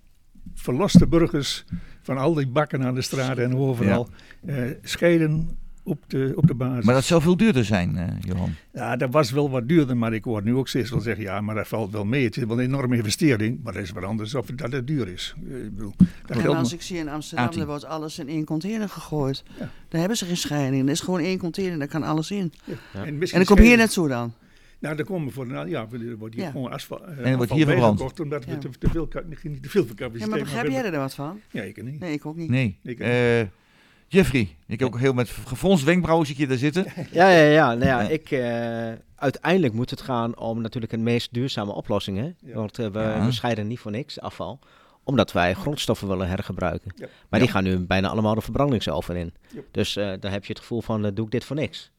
verlos de burgers van al die bakken aan de straten en overal. Eh, scheiden op de, op de basis. Maar dat zou veel duurder zijn, eh, Johan. Ja, dat was wel wat duurder, maar ik hoor nu ook steeds wel zeggen, ja, maar dat valt wel mee. Het is wel een enorme investering, maar dat is wat anders of dat het duur is. Eh, Ik bedoel, dat En als ik zie in Amsterdam, er wordt alles in één container gegooid. Ja. Daar hebben ze geen scheiding. Er is gewoon één container, daar kan alles in. Ja. En, En misschien dan kom je hier naartoe dan. Nou, dan komen we voor, nou, ja, er wordt hier Ja. gewoon asfalt. En er wordt hier verbrand. Omdat we Ja. te, te veel, te veel capaciteit Ja, maar begrijp hebben. jij er wat van? Ja, ik niet. Nee, ik ook niet. Nee. Ik- Eh, Jeffrey, ik ook heel met gefronst wenkbrauwen zie ik je daar zitten. Ja, ja, ja. Nou ja, Ja. Ik, eh, uiteindelijk moet het gaan om natuurlijk een meest duurzame oplossing. Hè? Ja. Want eh, we, Ja. we scheiden niet voor niks afval. Omdat wij grondstoffen willen hergebruiken. Ja. Maar die gaan nu bijna allemaal de verbrandingsoven in. Ja. Dus eh dan heb je het gevoel van, doe ik dit voor niks?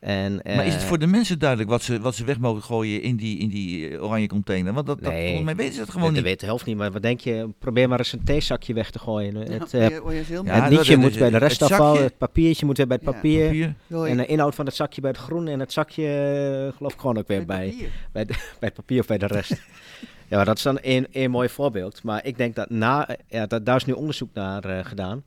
En, Maar is het eh, voor de mensen duidelijk wat ze, wat ze weg mogen gooien in die, in die eh, oranje container? Want dat, dat, Nee. volgens mij weten ze het gewoon dat niet. weet de helft niet, maar wat denk je? Probeer maar eens een theezakje weg te gooien. Het, Ja, eh, je- je veel het dat- nietje dat- moet bij de het restafval, zakje- het papiertje moet weer bij het Ja. papier. En de inhoud van het zakje bij het groen en het zakje geloof ik gewoon ook weer bij, bij, de- bij het papier of bij de rest. ja, maar dat is dan één, één mooi voorbeeld. Maar ik denk dat na, ja, dat, daar is nu onderzoek naar eh, gedaan.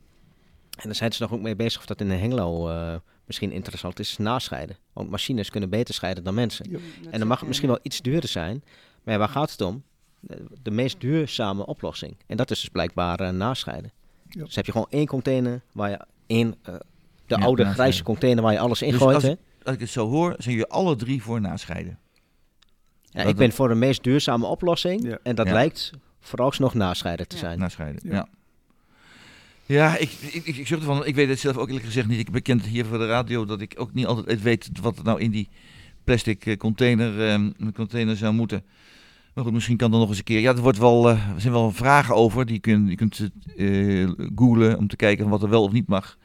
En daar zijn ze nog ook mee bezig of dat in Hengelo eh, misschien interessant is, nascheiden. Want machines kunnen beter scheiden dan mensen. Ja. En dan mag het misschien wel iets duurder zijn. Maar ja, waar gaat het om? de, de meest duurzame oplossing. En dat is dus blijkbaar eh, nascheiden. Ja. Dus heb je gewoon één container waar je één, eh, de Ja, oude nascheiden. grijze container waar je alles in Dus gooit. als- hè? Als ik het zo hoor, zijn jullie alle drie voor nascheiden. Ja, ik ben voor de meest duurzame oplossing. Ja. En dat Ja. lijkt vooralsnog nascheiden te Ja. zijn. Nascheiden, ja. Ja. Ik, ik, ik, ik, ervan, ik weet het zelf ook eerlijk gezegd niet. Ik bekend hier voor de radio dat ik ook niet altijd weet wat er nou in die plastic eh, container, ehm, container zou moeten. Maar goed, misschien kan er nog eens een keer. Ja, er, wordt wel, eh, er zijn wel vragen over. Die kun, je kunt eh googlen om te kijken wat er wel of niet mag.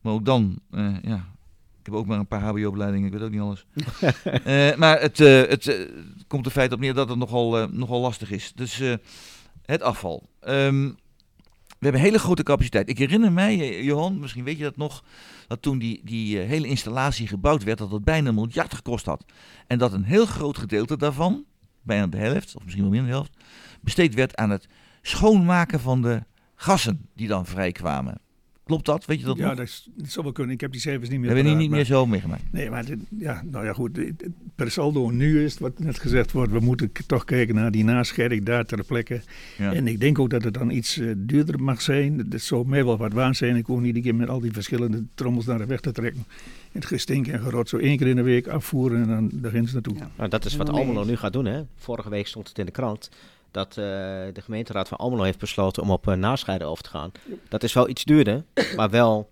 Maar ook dan, ja. Ik heb ook maar een paar HBO-opleidingen, ik weet ook niet alles. Maar het, het komt er feit op neer dat het nogal, nogal lastig is. Dus het afval. Ehm, hebben hele grote capaciteit. Ik herinner mij, eh, Johan, misschien weet je dat nog, dat toen die, die eh, hele installatie gebouwd werd, dat het bijna een miljard gekost had. En dat een heel groot gedeelte daarvan, bijna de helft, of misschien wel dan de helft, besteed werd aan het schoonmaken van de gassen die dan vrijkwamen. Klopt dat? Weet je dat ja, nog? dat, is, dat zou wel kunnen. Ik heb die cijfers niet We meer hebben die niet meer zo meegemaakt. Nee, maar dit- ja, nou ja, goed. Per saldo nu is het wat net gezegd wordt. We moeten toch kijken naar die nascheiding daar ter plekke. Ja. En ik denk ook dat het dan iets eh, duurder mag zijn. Dat zou mij wel wat waan zijn. Ik hoef niet een keer met al die verschillende trommels naar de weg te trekken. Het gestink en gerot zo één keer in de week afvoeren en dan de grens naartoe. Ja. Nou, dat is wat Almelo eens. nu gaat doen. Hè? Vorige week stond het in de krant dat eh, de gemeenteraad van Almelo heeft besloten om op eh, nascheiden over te gaan. Dat is wel iets duurder, maar wel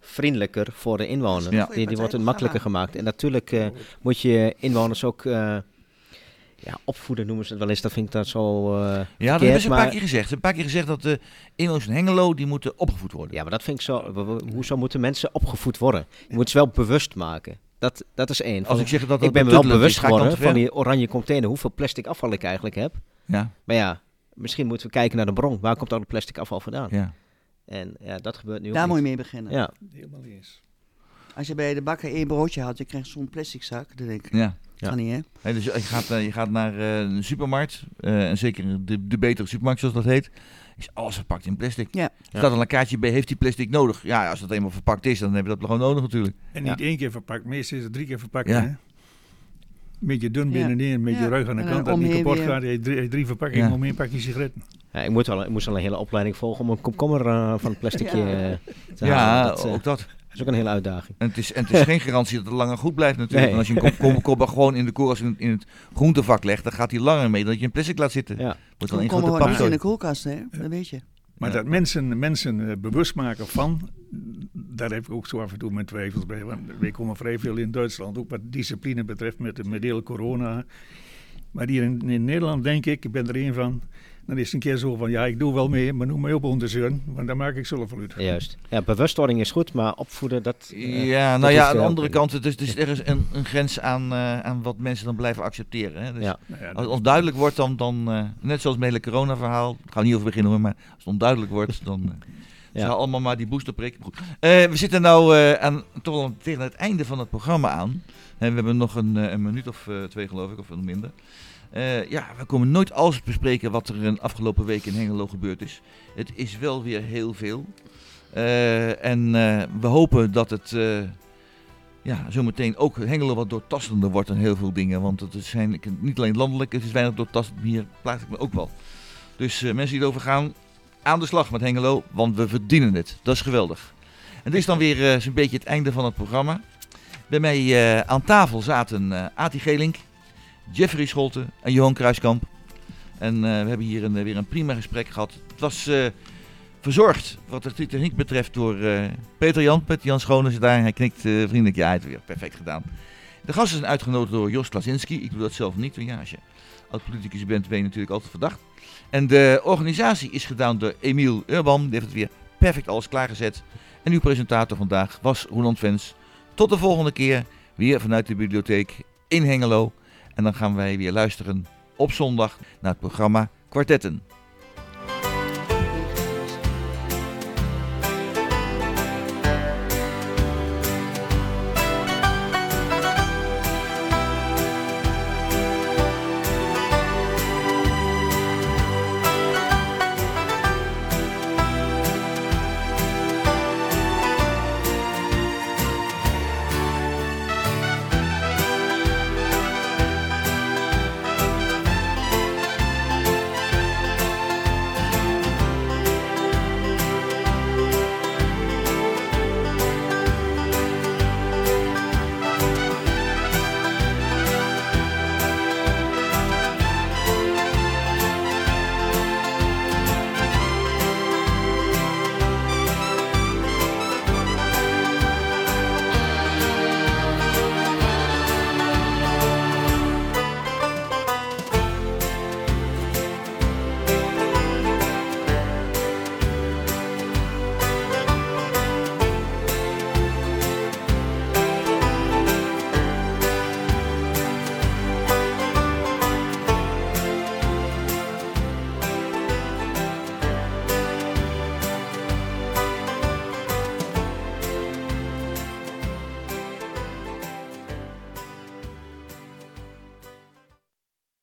vriendelijker voor de inwoner. Ja. Die, die wordt het makkelijker gemaakt. En natuurlijk eh, moet je inwoners ook eh, ja, opvoeden, noemen ze het wel eens. Dat vind ik dat zo... eh, Ja, dat verkeerd, hebben ze een paar keer gezegd. Een paar keer gezegd dat de inwoners van Hengelo, die moeten opgevoed worden. Ja, maar dat vind ik zo. Hoezo moeten mensen opgevoed worden? Je moet ze wel bewust maken. Dat, dat is één. Als ik zeg dat dat ik ben me wel bewust geworden van die oranje container, hoeveel plastic afval ik eigenlijk heb. Ja, Maar ja, misschien moeten we kijken naar de bron. Waar komt al het plastic afval vandaan? ja. En ja, dat gebeurt nu ook Daar moet je mee beginnen. Ja, Helemaal eens. Als je bij de bakker één broodje haalt, je krijgt zo'n plastic zak. Dan denk ik, ja. Ja. kan niet hè? Hè, dus je gaat, eh, je gaat naar eh, een supermarkt, eh, en zeker de, de betere supermarkt zoals dat heet, is alles verpakt in plastic. Ja. Er staat een kaartje bij, heeft die plastic nodig? Ja, als dat eenmaal verpakt is, dan heb je dat gewoon nodig natuurlijk. En niet één keer verpakt, meestal is het drie keer verpakt. Ja. Hè? Een beetje dun Ja. binnenin, een beetje Ja. ruig aan de kant, dat niet kapot weer. gaat. Je hebt drie, drie verpakkingen Ja. om één pakje sigaretten. ja ik, moet al, ik moest al een hele opleiding volgen om een komkommer eh, van het plasticje Ja. eh, te Ja, halen. Dat, eh, ook dat. dat is ook een hele uitdaging. En het is, en het is geen garantie dat het langer goed blijft natuurlijk. Nee. En als je een kom- komkommer gewoon in de koers in, in het groentevak legt, dan gaat hij langer mee dan dat je in plastic laat zitten. Ja. Dan een grote we niet in de koelkast hè, dat weet je. Maar dat mensen, mensen eh, bewust maken van, daar heb ik ook zo af en toe met twijfels bij. Want wij komen vrij veel in Duitsland, ook wat discipline betreft met, de- met de hele corona. Maar hier in, in Nederland denk ik, ik ben er één van, dan is het een keer zo van, ja ik doe wel mee, maar noem mij op onderzeun, want daar maak ik zelf wel uit. Ja, juist. Ja, bewustwording is goed, maar opvoeden, dat... eh, Ja, dat nou ja, aan de er andere kant, het is, dus er is een, een grens aan, eh, aan wat mensen dan blijven accepteren. Hè? Dus Ja. Nou Als het onduidelijk wordt, dan, dan eh, net zoals het hele corona-verhaal, daar gaan we niet over beginnen hoor, maar als het onduidelijk wordt, dan eh Ja. ze gaan allemaal maar die boosterprik. Goed. Eh, we zitten nou eh, aan, toch wel tegen het einde van het programma aan. En we hebben nog een, eh, een minuut of eh, twee geloof ik, of veel minder. Eh, ja, we komen nooit alles bespreken wat er een afgelopen week in Hengelo gebeurd is. Het is wel weer heel veel. Eh, en eh, we hopen dat het ja, zometeen ook Hengelo wat doortastender wordt dan heel veel dingen. Want het zijn niet alleen landelijk, het is weinig doortastend, hier plaats ik me ook wel. Dus mensen die erover gaan, aan de slag met Hengelo, want we verdienen het. Dat is geweldig. En dit is dan weer zo'n beetje het einde van het programma. Bij mij aan tafel zaten eh Ati Gelink, Jeffrey Scholten en Johan Kruiskamp. En eh, we hebben hier een, weer een prima gesprek gehad. Het was eh, verzorgd wat de techniek betreft door eh, Peter Jan. Peter Jan Schoon is daar. Hij knikt vriendelijk. Ja, hij heeft het weer perfect gedaan. De gasten zijn uitgenodigd door Jos Klasinski. Ik doe dat zelf niet. Want ja, als je oud-politicus bent, ben je natuurlijk altijd verdacht. En de organisatie is gedaan door Emiel Urban. Die heeft het weer perfect alles klaargezet. En uw presentator vandaag was Roland Vens. Tot de volgende keer. Weer vanuit de bibliotheek in Hengelo. En dan gaan wij weer luisteren op zondag naar het programma Kwartetten.